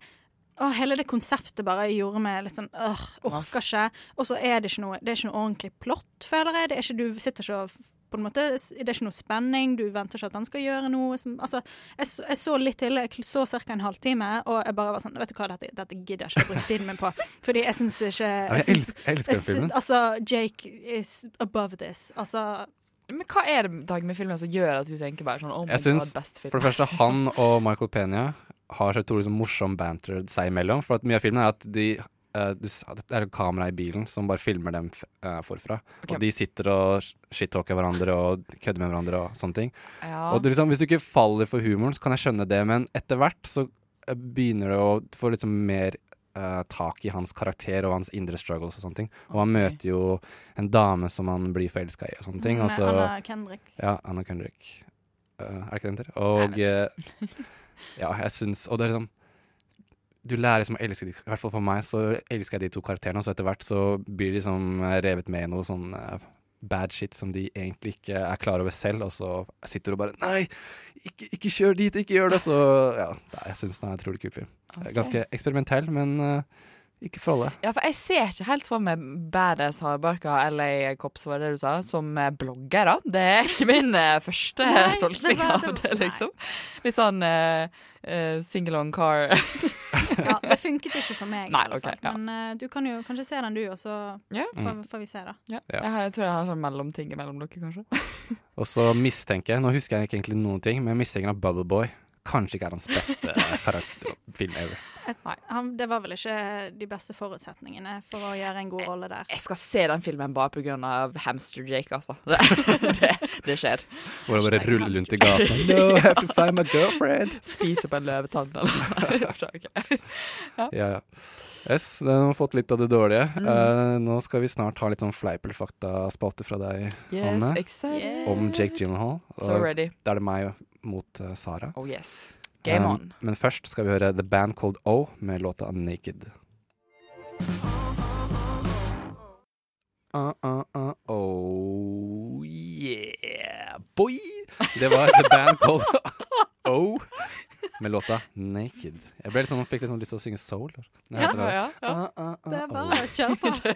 Å, hele det konseptet bare gjorde meg litt sånn øh, Orker ikke. Og så er det ikke noe Det er ikke noe ordentlig plott, føler jeg. Det er ikke, du sitter ikke og på en måte, Det er ikke noe spenning, du venter ikke at han skal gjøre noe. Som, altså, jeg, så- jeg så litt til, jeg så ca. en halvtime, og jeg bare var sånn Vet du hva, dette, dette gidder jeg ikke å bruke tiden min på. Fordi jeg syns ikke jeg synes, jeg elsker den filmen. Altså, Jake is above this. Altså Men hva er det Dag med filmen som gjør at du tenker bare sånn Oh my Jeg synes, god, best film. for det første han og Michael Pena har så utrolig morsom banter seg imellom. For at mye av filmen er at de eh, du, Det er et kamera i bilen som bare filmer dem eh, forfra. Okay. Og de sitter og shit-talker hverandre og kødder med hverandre og sånne ting. Ja. Og liksom, hvis du ikke faller for humoren, så kan jeg skjønne det, men etter hvert så eh, begynner du å få liksom mer uh, tak i hans karakter og hans indre struggles og sånne ting. Og han møter jo en dame som han blir forelska i og sånne ting. Med Og Anna Kendrick. Ja, Anna Kendrick. Uh, er det ikke den heter? Og uh, ja, jeg syns Og det er liksom du lærer liksom å elske de, I hvert fall for meg så elsker jeg de to karakterene, og så etter hvert så blir de liksom revet med i noe sånn eh, bad shit som de egentlig ikke er klar over selv, og så sitter du og bare Nei, ikke, ikke kjør dit, ikke gjør det! Så ja, nei, jeg syns den er en utrolig kul film. Okay. Ganske eksperimentell, men uh, ikke for alle. Ja, for jeg ser ikke helt for meg badass hardbarka LA Cops, var det du sa, som eh, bloggere. Det er ikke min første Nei, tolkning det det, av det, liksom. Litt sånn uh, single on car. Ja, det funket ikke for meg. Nei, okay, ja. Men uh, du kan jo kanskje se den du, og så yeah. får, Mm. får vi se, da. Yeah. Ja. Jeg, har, jeg tror jeg har sånn mellomting mellom dere, kanskje. Og så mistenker jeg, nå husker jeg ikke egentlig noen ting, men jeg mistenker at Bubble Boy kanskje ikke er hans beste film ever. Nei, han, det var vel ikke de beste forutsetningene for å gjøre en god rolle der. Jeg skal se den filmen bare pga. Hamster Jake, altså. Det, det, det skjer. Hvor det bare ruller rundt i gaten. No, I have to find my girlfriend. Spise på en løvetann eller noe. Ja, ja. Yes, den har fått litt av det dårlige. Mm. Uh, nå skal vi snart ha litt sånn fleip eller fakta-spalte fra deg, Yes, Anne. excited. Om Jake Gyllenhaal. So ready. Da er det meg mot uh, Sara. Oh yes. Game Um, on. Men først skal vi høre The Band Called O med låta Naked. Uh, uh, uh, oh yeah, boy! Det var The Band Called O med låta Naked. Jeg ble litt sånn, fikk litt sånn lyst til å synge soul. Ja, det. ja, ja. Uh, uh, uh, Det er oh. bare å kjøre på.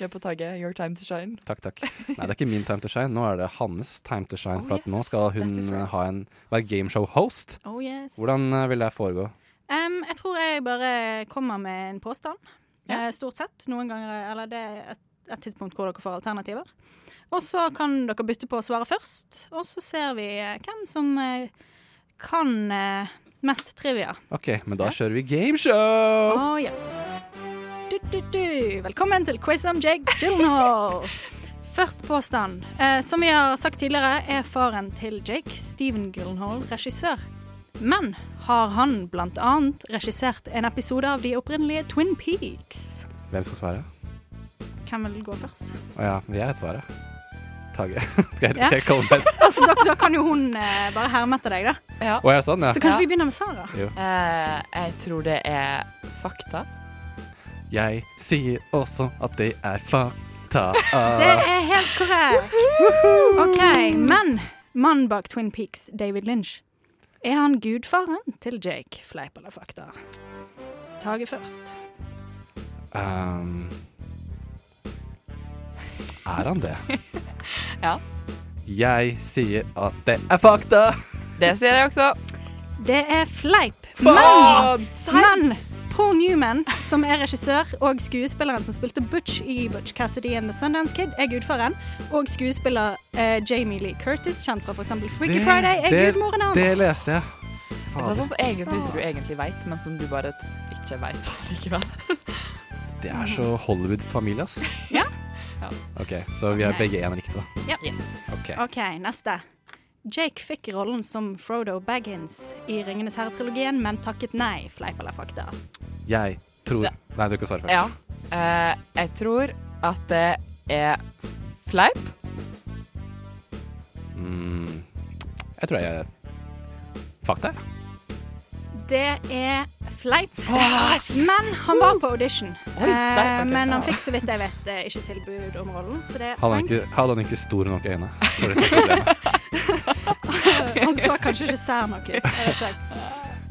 Kjør på tagget. Your time to shine. Takk, takk. Nei, det er ikke min time to shine. Nå er det hans time to shine. Oh, for at nå skal hun right. ha en, være gameshow-host. Oh yes. Hvordan eh, vil det foregå? Um, jeg tror jeg bare kommer med en påstand. Eh, stort sett. Noen ganger Eller det er et, et tidspunkt hvor dere får alternativer. Og så kan dere bytte på å svare først, og så ser vi eh, hvem som eh, kan eh, mest trivia. OK, men da kjører vi gameshow! Oh yes. Du, du, du. Velkommen til quiz om Jake Gyllenhaal. Først påstand. Eh, som vi har sagt tidligere, er faren til Jake, Steven Gyllenhaal, regissør. Men har han annet regissert en episode av de opprinnelige Twin Peaks? Hvem skal svare? Hvem vil gå først? Å ja, vi er et svaret. Tage. skal jeg, Ja. skal jeg kalle meg Altså, da, da kan jo hun eh, bare herme etter deg, da. Ja. Å, er det sånn, ja? Så kanskje vi begynner med Sara. Jo. Eh, jeg tror det er fakta. Jeg sier også at det er fakta. Det er helt korrekt. OK, men mannen bak Twin Peaks, David Lynch, er han gudfaren til Jake? Fleip eller fakta? Tage først. Um, er han det? Ja. Jeg sier at det er fakta! Det sier jeg også. Det er fleip. Men, men Paul Newman, som er regissør, og skuespilleren som spilte Butch i Butch Cassidy and The Sundance Kid, er gudfaren. Og skuespiller eh, Jamie Lee Curtis, kjent fra f.eks. Freaky Friday, er det, gudmoren hans. Det leste jeg. Det er sånn som egentlig, Så. du egentlig vet, men som du bare ikke vet likevel. Det er så Hollywood-familie, ass. Ja. OK, så vi har begge én riktig, da. Ja. Ok. OK, neste. Jake fikk rollen som Frodo Baggins i Ringenes herre-trilogien, men takket nei. Fleip eller fakta? Jeg tror Nei, du kan svare først. Ja. Uh, jeg tror at det er fleip. Mm, jeg tror jeg Fakta, jeg. Det er fleip. Yes! Men han var på audition. Oi, okay. serr, men han fikk så vidt jeg vet eh, ikke tilbud om rollen, så det Hadde han ikke, hadde han ikke store nok øyne? For det han så kanskje ikke sær nok ut. Jeg vet ikke.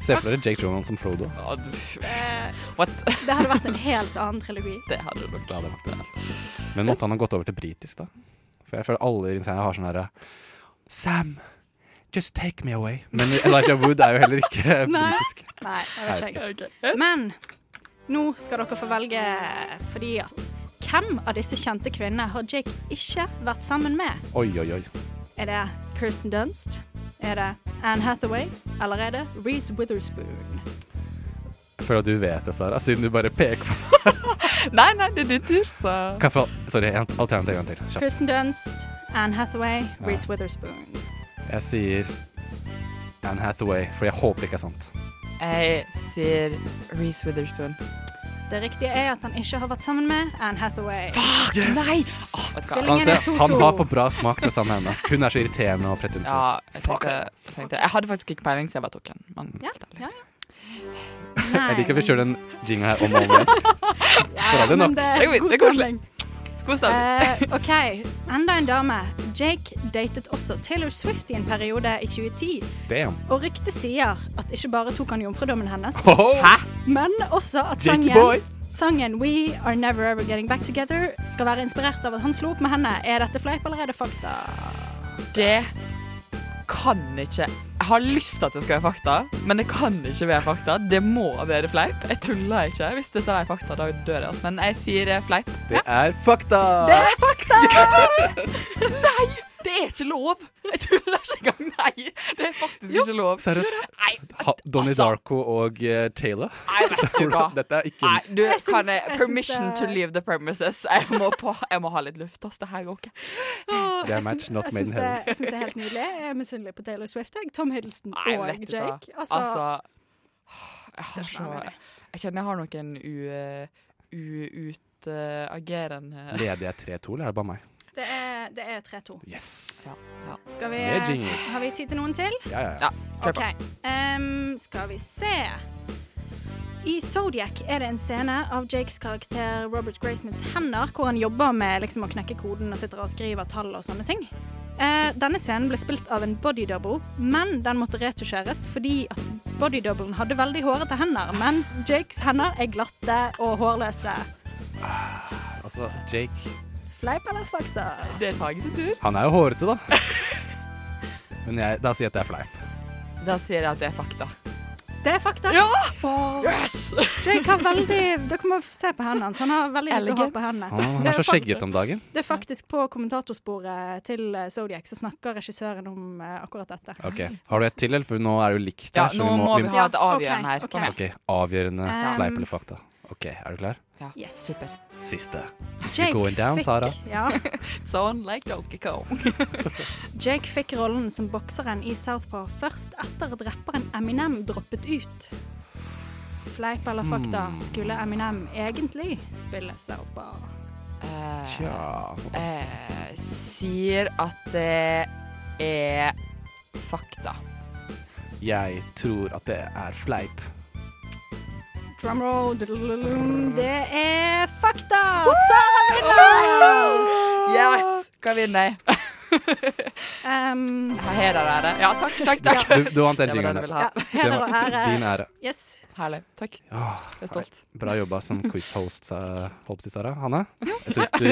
Se for dere Jake Jonan som Frodo. Eh, What? det hadde vært en helt annen trilogi. Det hadde det nok. Det hadde vært det. Men måtte han ha gått over til britisk, da? For jeg føler alle i serien har sånn herre Sam, just take me away. Men Elijah Wood er jo heller ikke britisk. Nei, jeg vet ikke. vet Men nå skal dere få velge fordi at hvem av disse kjente kvinnene har Jake ikke vært sammen med? Oi, oi, oi. Er det Kirsten Dunst? Er det Anne Hathaway? Eller er det Reece Witherspoon? Jeg føler at du vet det, Sara, siden du bare peker på Nei, nei, det er din tur, så Kan jeg få Sorry, alternativ en gang til. Kjapt. Kirsten Dunst, Anne Hathaway, Ja. Reece Witherspoon. Jeg sier Anne Hathaway, for jeg håper det ikke er sant. Jeg sier Reece Witherspoon. Det riktige er at han ikke har vært sammen med Anne Hathaway. Yes! Nei! Oh, Han, er ser, han 2-2. har for bra smak til å sammen med henne. Hun er så irriterende og pretensiøs. Ja, jeg jeg tenkte Jeg hadde faktisk ikke peiling, så jeg bare tok den. Men Ja, ja, Jeg liker at vi kjører den jinga her om og om igjen. Det Det er god- god stemning. God stemning. Eh, OK, enda en dame. Jake datet også Taylor Swift i en periode i 2010. Damn. Og ryktet sier at ikke bare tok han jomfrudommen hennes, Hæ? men også at sangen, boy. sangen We Are Never Ever Getting Back Together skal være inspirert av at han slo opp med henne. Er dette fleip, eller er det fakta? Det kan ikke har lyst til at det skal være fakta, men det kan ikke være fakta. Det må være fleip. Jeg tuller ikke. Hvis dette er fakta, da dør jeg. Altså. Men jeg sier fleip. Det er fakta! Det er fakta! Nei! Det er ikke lov! Jeg tuller ikke engang. Nei, det er faktisk ikke lov. Seriøst? Donnie altså. Darko og uh, Taylor? Nei, vet du hva. Dette er ikke Nei, du, Jeg kan jeg, jeg Permission det- to leave the premises. Jeg må, på, jeg må ha litt luft. ass. Det her går ikke. Det er match not made in heaven. jeg syns det er helt nydelig. Jeg er misunnelig på Taylor Swift. Jeg. Tom Hiddleston Nei, og vet du hva. Jake. Altså, Altså Jeg har så Jeg kjenner jeg har noen u- uh, Leder jeg 3-2, eller er det bare meg? Det er, det er 3-2. Yes! Skal vi, har vi tid til noen til? Ja, ja, ja. ja OK. um, skal vi se. I Zodiac er det en scene av Jakes karakter Robert Graysmiths hender, hvor han jobber med liksom, å knekke koden og sitter og skriver tall og sånne ting. Uh, denne scenen ble spilt av en body double, men den måtte retusjeres fordi body doublen hadde veldig hårete hender, mens Jakes hender er glatte og hårløse. Altså, Jake Fleip eller fakta? Det er Tage sin tur. Han er jo hårete, da. Men jeg, da sier jeg at det er fleip. Da sier jeg at det er fakta. Det er fakta. Ja! Yes! Jake har veldig Dere må se på hendene hans. Han har veldig lite Elegant. hår på hendene. Han, han er så skjegget skjeggete om dagen. Det er faktisk på kommentatorsporet til eh, Zodiac så snakker regissøren om eh, akkurat dette. Ok, Har du et til, eller? For nå er det jo likt Ja, her. så nå må vi ha et Ja, avgjørende her. ok, okay. Ok, Avgjørende Um, fleip eller fakta. Ok, Er du klar? Ja, Yes. super. Siste. Jake going down, fikk- Sara. Ja. Like Donkey Kong. Jake fikk rollen som bokseren i Southpaw først etter at rapperen Eminem droppet ut. Fleip eller fakta, Hmm. skulle Eminem egentlig spille Southpaw? Uh, Tja uh, sier at det er fakta. Jeg tror at det er fleip. Drumroll, det er fakta! Sara vinner! Yes! Hva vinner jeg? Um, Heder og ære. Ja, takk, takk, takk. Du, du vant den jingeren. Ja, heder og ære. Din ære. Yes. Herlig. Takk. Åh, Jeg er stolt. Bra jobba som quiz-host, å si, Sara. Hanne, jeg syns du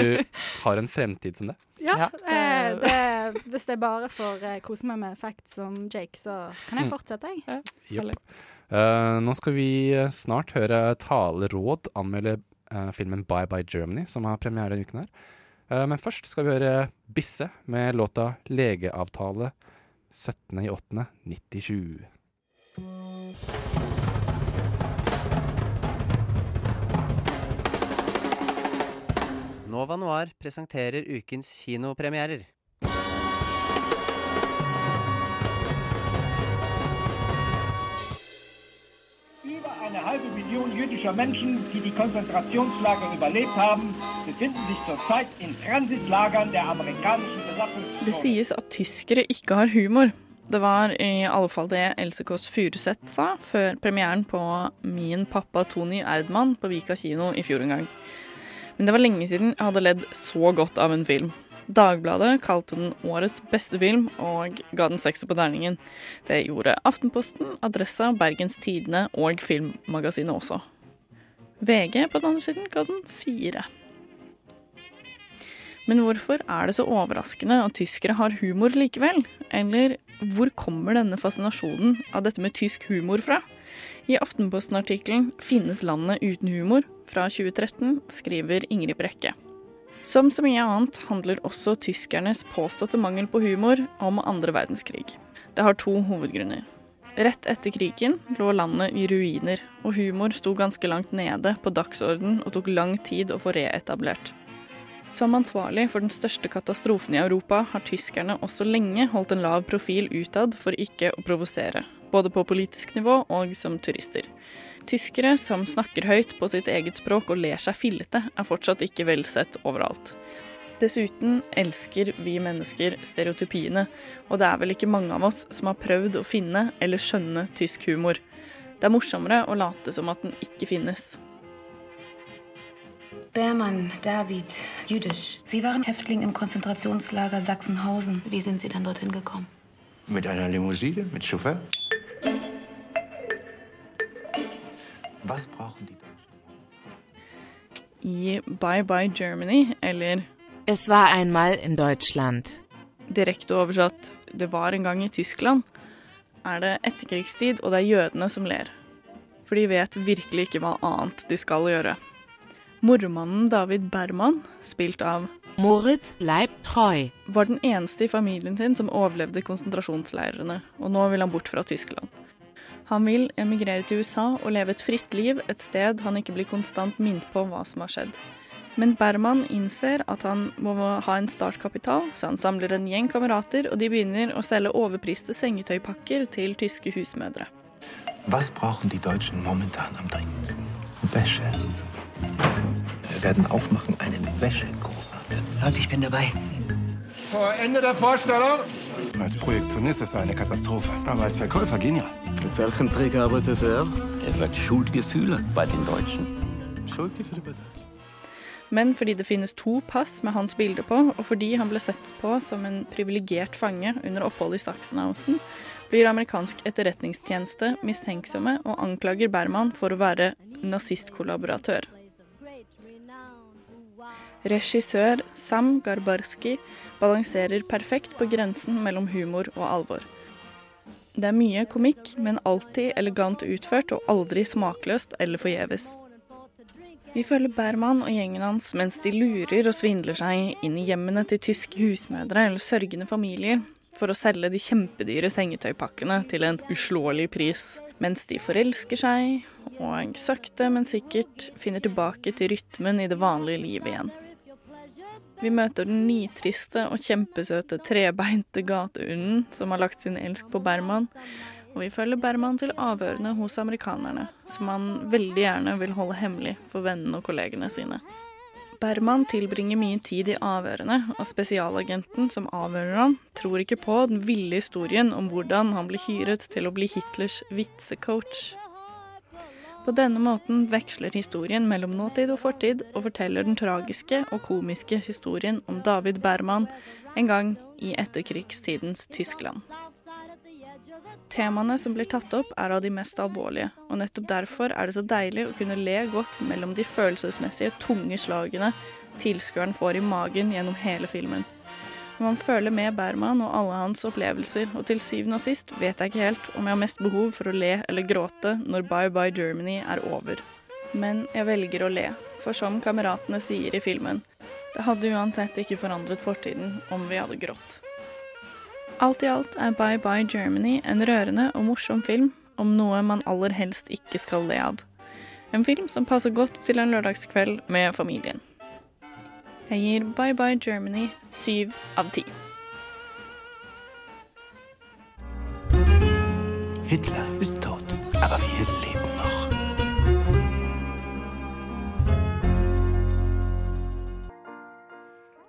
har en fremtid som det. Ja, Ja. eh, det, hvis det er bare får å kose meg med facts som Jake, så kan jeg Mm. fortsette, jeg. Eh, nå skal vi eh, snart høre Taleråd anmelde eh, filmen Bye Bye Germany, som har premiere denne uken her. Eh, men først skal vi høre Bisse med låta 'Legeavtale' 17.8.97. Nova Noir presenterer ukens kinopremierer. Eine Million jüdischer Menschen, die die Konzentrationslager überlebt haben, befinden sich zurzeit in Transitlagern der amerikanischen Det Besatzungszone. sies at tyskere ikke har humor. Det var i alle fall det Else Kåss Furuseth sa før premieren på Min pappa Tony Erdmann på Vika kino i fjor en gang. Men det var lenge siden jeg hadde ledd så godt av en film. Dagbladet kalte den årets beste film og ga den sekser på terningen. Det gjorde Aftenposten, Adressa, Bergens Tidende og Filmmagasinet også. VG på den andre siden ga den fire. Men hvorfor er det så overraskende at tyskere har humor likevel? Eller hvor kommer denne fascinasjonen av dette med tysk humor fra? I Aftenposten-artikkelen 'Finnes landet uten humor?' fra 2013 skriver Ingrid Brekke. Som så mye annet handler også tyskernes påståtte mangel på humor om andre verdenskrig. Det har to hovedgrunner. Rett etter krigen lå landet i ruiner, og humor sto ganske langt nede på dagsorden og tok lang tid å få reetablert. Som ansvarlig for den største katastrofen i Europa har tyskerne også lenge holdt en lav profil utad for ikke å provosere, både på politisk nivå og som turister. Tyskere som snakker høyt på sitt eget språk og ler seg fillete, er fortsatt ikke velsett overalt. Dessuten elsker vi mennesker stereotypiene, og det er vel ikke mange av oss som har prøvd å finne eller skjønne tysk humor. Det er morsommere å late som at den ikke finnes. Beermann, David, jüdisch. Sie waren Häftling im Konzentrationslager Sachsenhausen. Wie sind Sie dann dorthin gekommen? Mit einer Limousine, mit Chauffeur. Was brauchen die I Bye Bye Germany, eller Es war einmal in Deutschland. direkte oversatt Det var en gang i Tyskland, er det etterkrigstid, og det er jødene som ler. For de vet virkelig ikke hva annet de skal gjøre. Mormannen David Berman, spilt av Moritz bleibt treu. var den eneste i familien sin som overlevde konsentrasjonsleirene, og nå vil han bort fra Tyskland. Han vil emigrere til USA og leve et fritt liv et sted han ikke blir konstant minnet på hva som har skjedd. Men Berman innser at han må ha en startkapital, så han samler en gjeng kamerater, og de begynner å selge overpriste sengetøypakker til tyske husmødre. Hva brauchen de Deutschen momentan am dringendsten? Wäsche. Wir werden aufmachen einen Wäschegroßhandel. Halt, ich bin dabei. Vor Ende der Vorstellung. Als Projektionist ist er eine Katastrophe, aber als Verkäufer genial. Mit welchem Trick arbeitet er? Er wird Schuldgefühle bei den Deutschen. Schuldgefühle bitte? Men fordi det finnes to pass med hans bilde på, og fordi han ble sett på som en privilegert fange under oppholdet i Sachsenhausen, blir amerikansk etterretningstjeneste mistenksomme og anklager Berman for å være nazistkollaboratør. Regissør Sam Garbarski balanserer perfekt på grensen mellom humor og alvor. Det er mye komikk, men alltid elegant utført og aldri smakløst eller forgjeves. Vi følger Berman og gjengen hans mens de lurer og svindler seg inn i hjemmene til tyske husmødre eller sørgende familier for å selge de kjempedyre sengetøypakkene til en uslåelig pris. Mens de forelsker seg og sakte, men sikkert finner tilbake til rytmen i det vanlige livet igjen. Vi møter den nitriste og kjempesøte trebeinte gatehunden som har lagt sin elsk på Berman, og vi følger Berman til avhørene hos amerikanerne, som han veldig gjerne vil holde hemmelig for vennene og kollegene sine. Berman tilbringer mye tid i avhørene, og spesialagenten som avhører han, tror ikke på den ville historien om hvordan han blir hyret til å bli Hitlers vitsecoach. På denne måten veksler historien mellom nåtid og fortid, og forteller den tragiske og komiske historien om David Berman en gang i etterkrigstidens Tyskland. Temaene som blir tatt opp, er av de mest alvorlige, og nettopp derfor er det så deilig å kunne le godt mellom de følelsesmessige tunge slagene tilskueren får i magen gjennom hele filmen. Man føler med Berman og alle hans opplevelser, og til syvende og sist vet jeg ikke helt om jeg har mest behov for å le eller gråte når Bye Bye Germany er over. Men jeg velger å le, for som kameratene sier i filmen, det hadde uansett ikke forandret fortiden om vi hadde grått. Alt i alt er Bye Bye Germany en rørende og morsom film om noe man aller helst ikke skal le av. En film som passer godt til en lørdagskveld med familien. Jeg gir Bye Bye Germany syv av ti. Hitler ist tot, aber wir leben noch.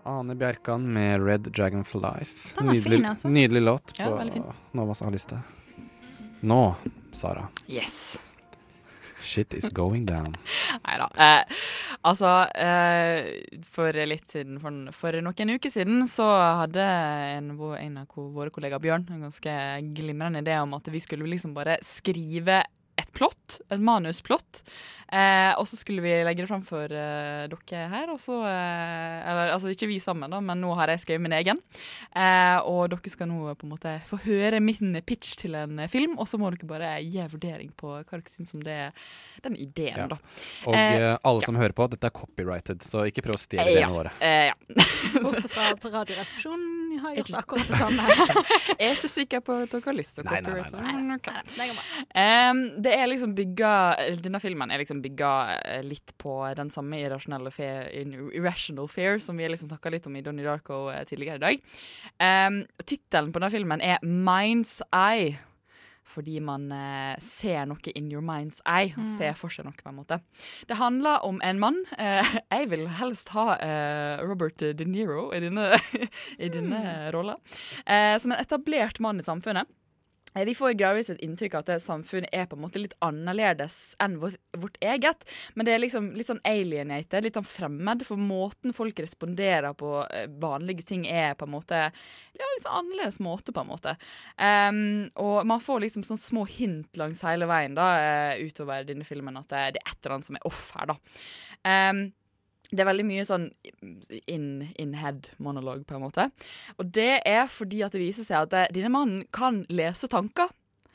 Ane Bjerkan med Red Dragonflies. Nydelig, fin, altså. nydelig låt Ja, på. Novas A-liste. Nå, Sara. Yes. Shit is going down. Nei da. Eh, altså, eh, for litt siden, for, for noen uker siden, så hadde en, en av våre kollegaer, Bjørn, en ganske glimrende idé om at vi skulle liksom bare skrive et plott, et manusplott, eh, og så skulle vi legge det fram for eh, dere her, og så eh, Eller altså ikke vi sammen, da, men nå har jeg skrevet min egen. Eh, og dere skal nå på en måte få høre min pitch til en eh, film, og så må dere bare gi en vurdering på hva dere syns om det, den ideen, da. Og Eh, eh, alle som hører på, dette er copyrighted, så ikke prøv å stjele ja, ideene våre. eh, ja. Bortsett fra at Radioresepsjonen har gjort Ikke- akkurat det samme. Jeg er ikke sikker på at dere har lyst til å Nei, nei, nei, copyrighte. Nei, ok, det går bra. Em, det er liksom bygga Denne filmen er liksom bygga eh, litt på den samme irrasjonelle fear, irrational fear som vi liksom snakka litt om i Donnie Darko eh, tidligere i dag. Um, Tittelen på denne filmen er Mind's Eye. Fordi man uh, ser noe in your mind's eye. Mm. Ser for seg noe, på en måte. Det handler om en mann. Uh, jeg vil helst ha uh, Robert De Niro i denne, i denne rolla. Eh, som en etablert mann i samfunnet. Eh, Vi får gradvis et inntrykk av at det samfunnet er på en måte litt annerledes enn vårt, vårt eget. Men det er liksom litt sånn alienated, litt sånn fremmed. For måten folk responderer på eh, vanlige ting er på en måte ja, litt sånn annerledes måte, på en måte. Um, og man får liksom sånn små hint langs hele veien da, eh, utover denne filmen at det, det er et eller annet som er off her, da. Em, det er veldig mye sånn in, in head monolog, på en måte. Og det er fordi at det viser seg at eh, denne mannen kan lese tanker.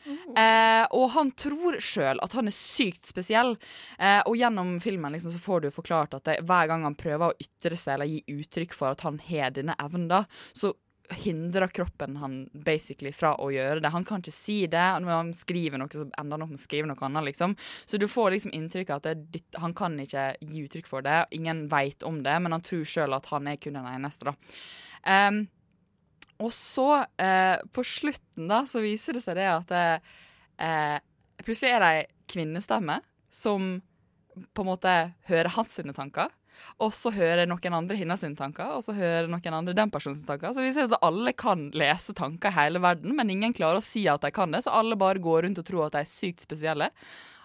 Eh, og han tror sjøl at han er sykt spesiell. Eh, og gjennom filmen liksom, så får du forklart at det, hver gang han prøver å ytre seg eller gi uttrykk for at han har denne evnen, så hindrer kroppen han basically fra å gjøre det. Han kan ikke si det. Når han skriver noe, så ender han opp med å skrive noe annet. liksom. Så du får liksom inntrykk av at det, han kan ikke gi uttrykk for det. Ingen veit om det, men han tror sjøl at han er kun den eneste. da. Um, og så, eh, på slutten, da, så viser det seg det at eh, plutselig er det ei kvinnestemme som på en måte hører hans sine tanker. Og så hører noen andre hennes sine tanker, og så hører noen andre den personens tanker. Så vi ser at alle kan lese tanker i hele verden, men ingen klarer å si at de kan det, så alle bare går rundt og tror at de er sykt spesielle.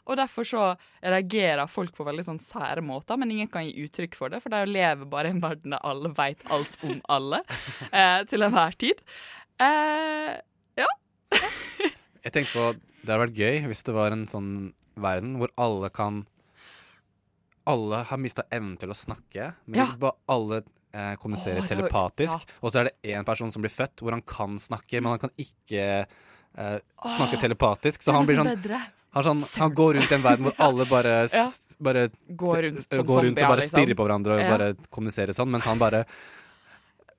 Og derfor så reagerer folk på veldig sånn sære måter, men ingen kan gi uttrykk for det, for de lever bare i en verden der alle vet alt om alle eh, til enhver tid. Eh, ja. Jeg tenker på Det hadde vært gøy hvis det var en sånn verden hvor alle kan Alle har mista evnen til å snakke, men Ja. bare alle eh, kommuniserer oh, telepatisk. telepatisk. Og så er det én person som blir født hvor han kan snakke, men han kan ikke eh, snakke oh, telepatisk. Så han blir sånn han, sånn, han går rundt i en verden hvor alle bare, Ja. bare Går rundt som går rundt og bare liksom. stirrer på hverandre og Ja. bare kommuniserer sånn, mens han bare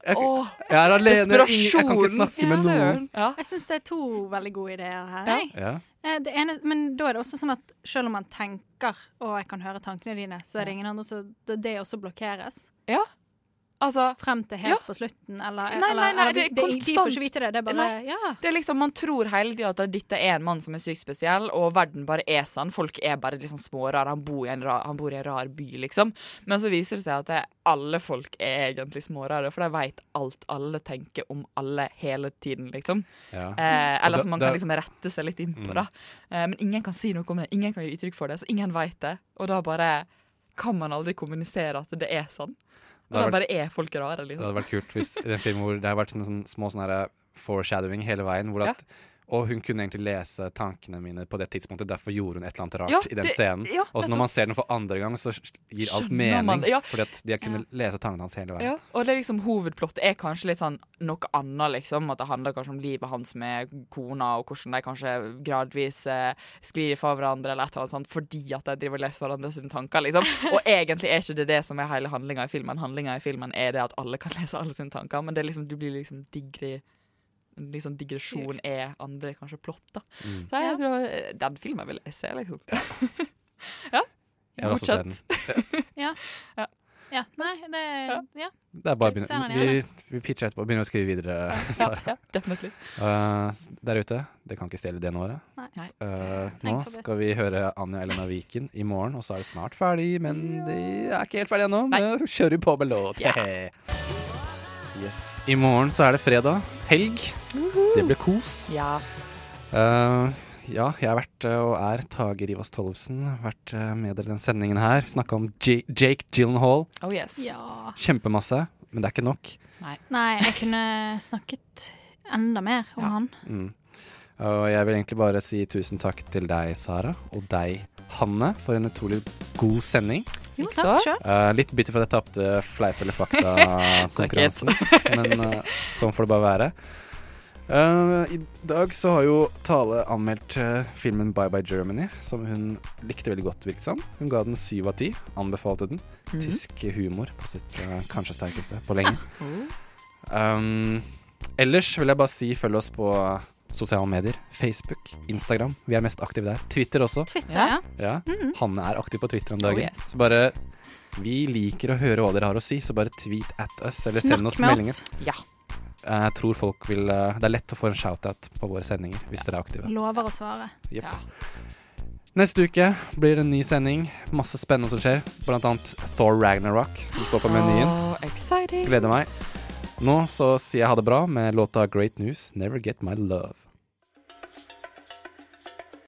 jeg, Åh, jeg er alene, jeg kan ikke snakke med noen. Ja. Jeg syns det er to veldig gode ideer her. Ja. Ja. Eh, Det ene, men da er det også sånn at selv om man tenker og jeg kan høre tankene dine, så er det ingen andre så det, det også blokkeres. Ja. Altså Frem til helt på slutten, eller, Nei, nei, eller, nei, eller det er de, får ikke vite det. Det er bare Ja. Det er liksom, Man tror hele tida at dette er en mann som er sykt spesiell, og verden bare er sånn. Folk er bare liksom smårare. Han, bor i en rar- han bor i en rar by, liksom. Men så viser det seg at det, alle folk er egentlig smårare, for de veit alt alle tenker om alle hele tiden, liksom. Ja. Eh, eller som man kan liksom rette seg litt inn på, Mm. da. Eh, men ingen kan si noe om det. Ingen kan gi uttrykk for det, så ingen veit det. Og da bare kan man aldri kommunisere at det er sånn. Det hadde bare er folk rare, Det liksom. hadde vært kult hvis i en film hvor det har vært sånne, sånne små sånne foreshadowing hele veien. Hvor at, Og hun kunne egentlig lese tankene mine på det tidspunktet, derfor gjorde hun et eller annet rart Ja, i den det- scenen. ja, og så når man ser den for andre gang, så gir alt man mening. ja. Fordi at de har kunnet lese tankene hans hele veien. Ja, og det er liksom hovedplottet er kanskje litt sånn noe annet, liksom. At det handler kanskje om livet hans med kona, og hvordan de kanskje gradvis eh, sklir fra hverandre, eller et eller annet sånt, fordi at de driver og leser hverandre sine tanker, liksom. Og egentlig er ikke det det som er hele handlinga i filmen. Handlinga i filmen er det at alle kan lese alle sine tanker, men det er liksom, du blir liksom digre liksom digresjon er andre kanskje plott, da. Mm. Så jeg tror eh, Den filmen vil jeg se, liksom. ja. Jeg vil også se den. Ja. Ja. ja. Nei, det Ja. Det er bare å begynne. Vi, vi pitcher etterpå og begynner å skrive videre. Sara. ja, definitivt. Uh, der ute, det kan ikke stjele det nå. Nei. Uh, nå skal vi høre Anja Elena Viken i morgen, og så er det snart ferdig. Men det er ikke helt ferdig ennå. Nå kjører vi på med låt. Yes. I morgen så er det fredag. Helg. Det blir kos. Ja. Uh, ja, jeg har vært uh, og er Tage Rivas Tollefsen. Vært uh, med dere i den sendingen her. Snakka om J Jake Gyllenhaal. Oh yes. Ja. Kjempemasse, men det er ikke nok. Nei. Nei, jeg kunne snakket enda mer om han. Mm. Og jeg vil egentlig bare si tusen takk til deg, Sara, og deg, Hanne, for en utrolig god sending. Jo, takk. Uh, litt bitter for at jeg tapte fleip eller fakta-konkurransen, men uh, sånn får det bare være. Uh, I dag så har jo Tale anmeldt uh, filmen Bye Bye Germany, som hun likte veldig godt, virket som. Hun ga den syv av ti. Anbefalte den. Mhm. Tysk humor på sitt uh, kanskje sterkeste på lenge. Um, Ellers vil jeg bare si følg oss på sosiale medier. Facebook, Instagram. Vi er mest aktive der. Twitter også. Twitter, ja. Ja, Mhm. Hanne er aktiv på Twitter om dagen. Oh, yes. Så bare Vi liker å høre hva dere har å si, så bare tweet at us, eller Snakk send oss meldinger. Ja. Jeg tror folk vil eh, Det er lett å få en shout-out på våre sendinger hvis dere er aktive. Lover å svare. Jepp. Neste uke blir det en ny sending. Masse spennende som skjer. Blant annet Thor Ragnarok, som står på menyen. Oh. Gleder meg. Nå så sier jeg ha det bra med låta Great News, Never Get My Love.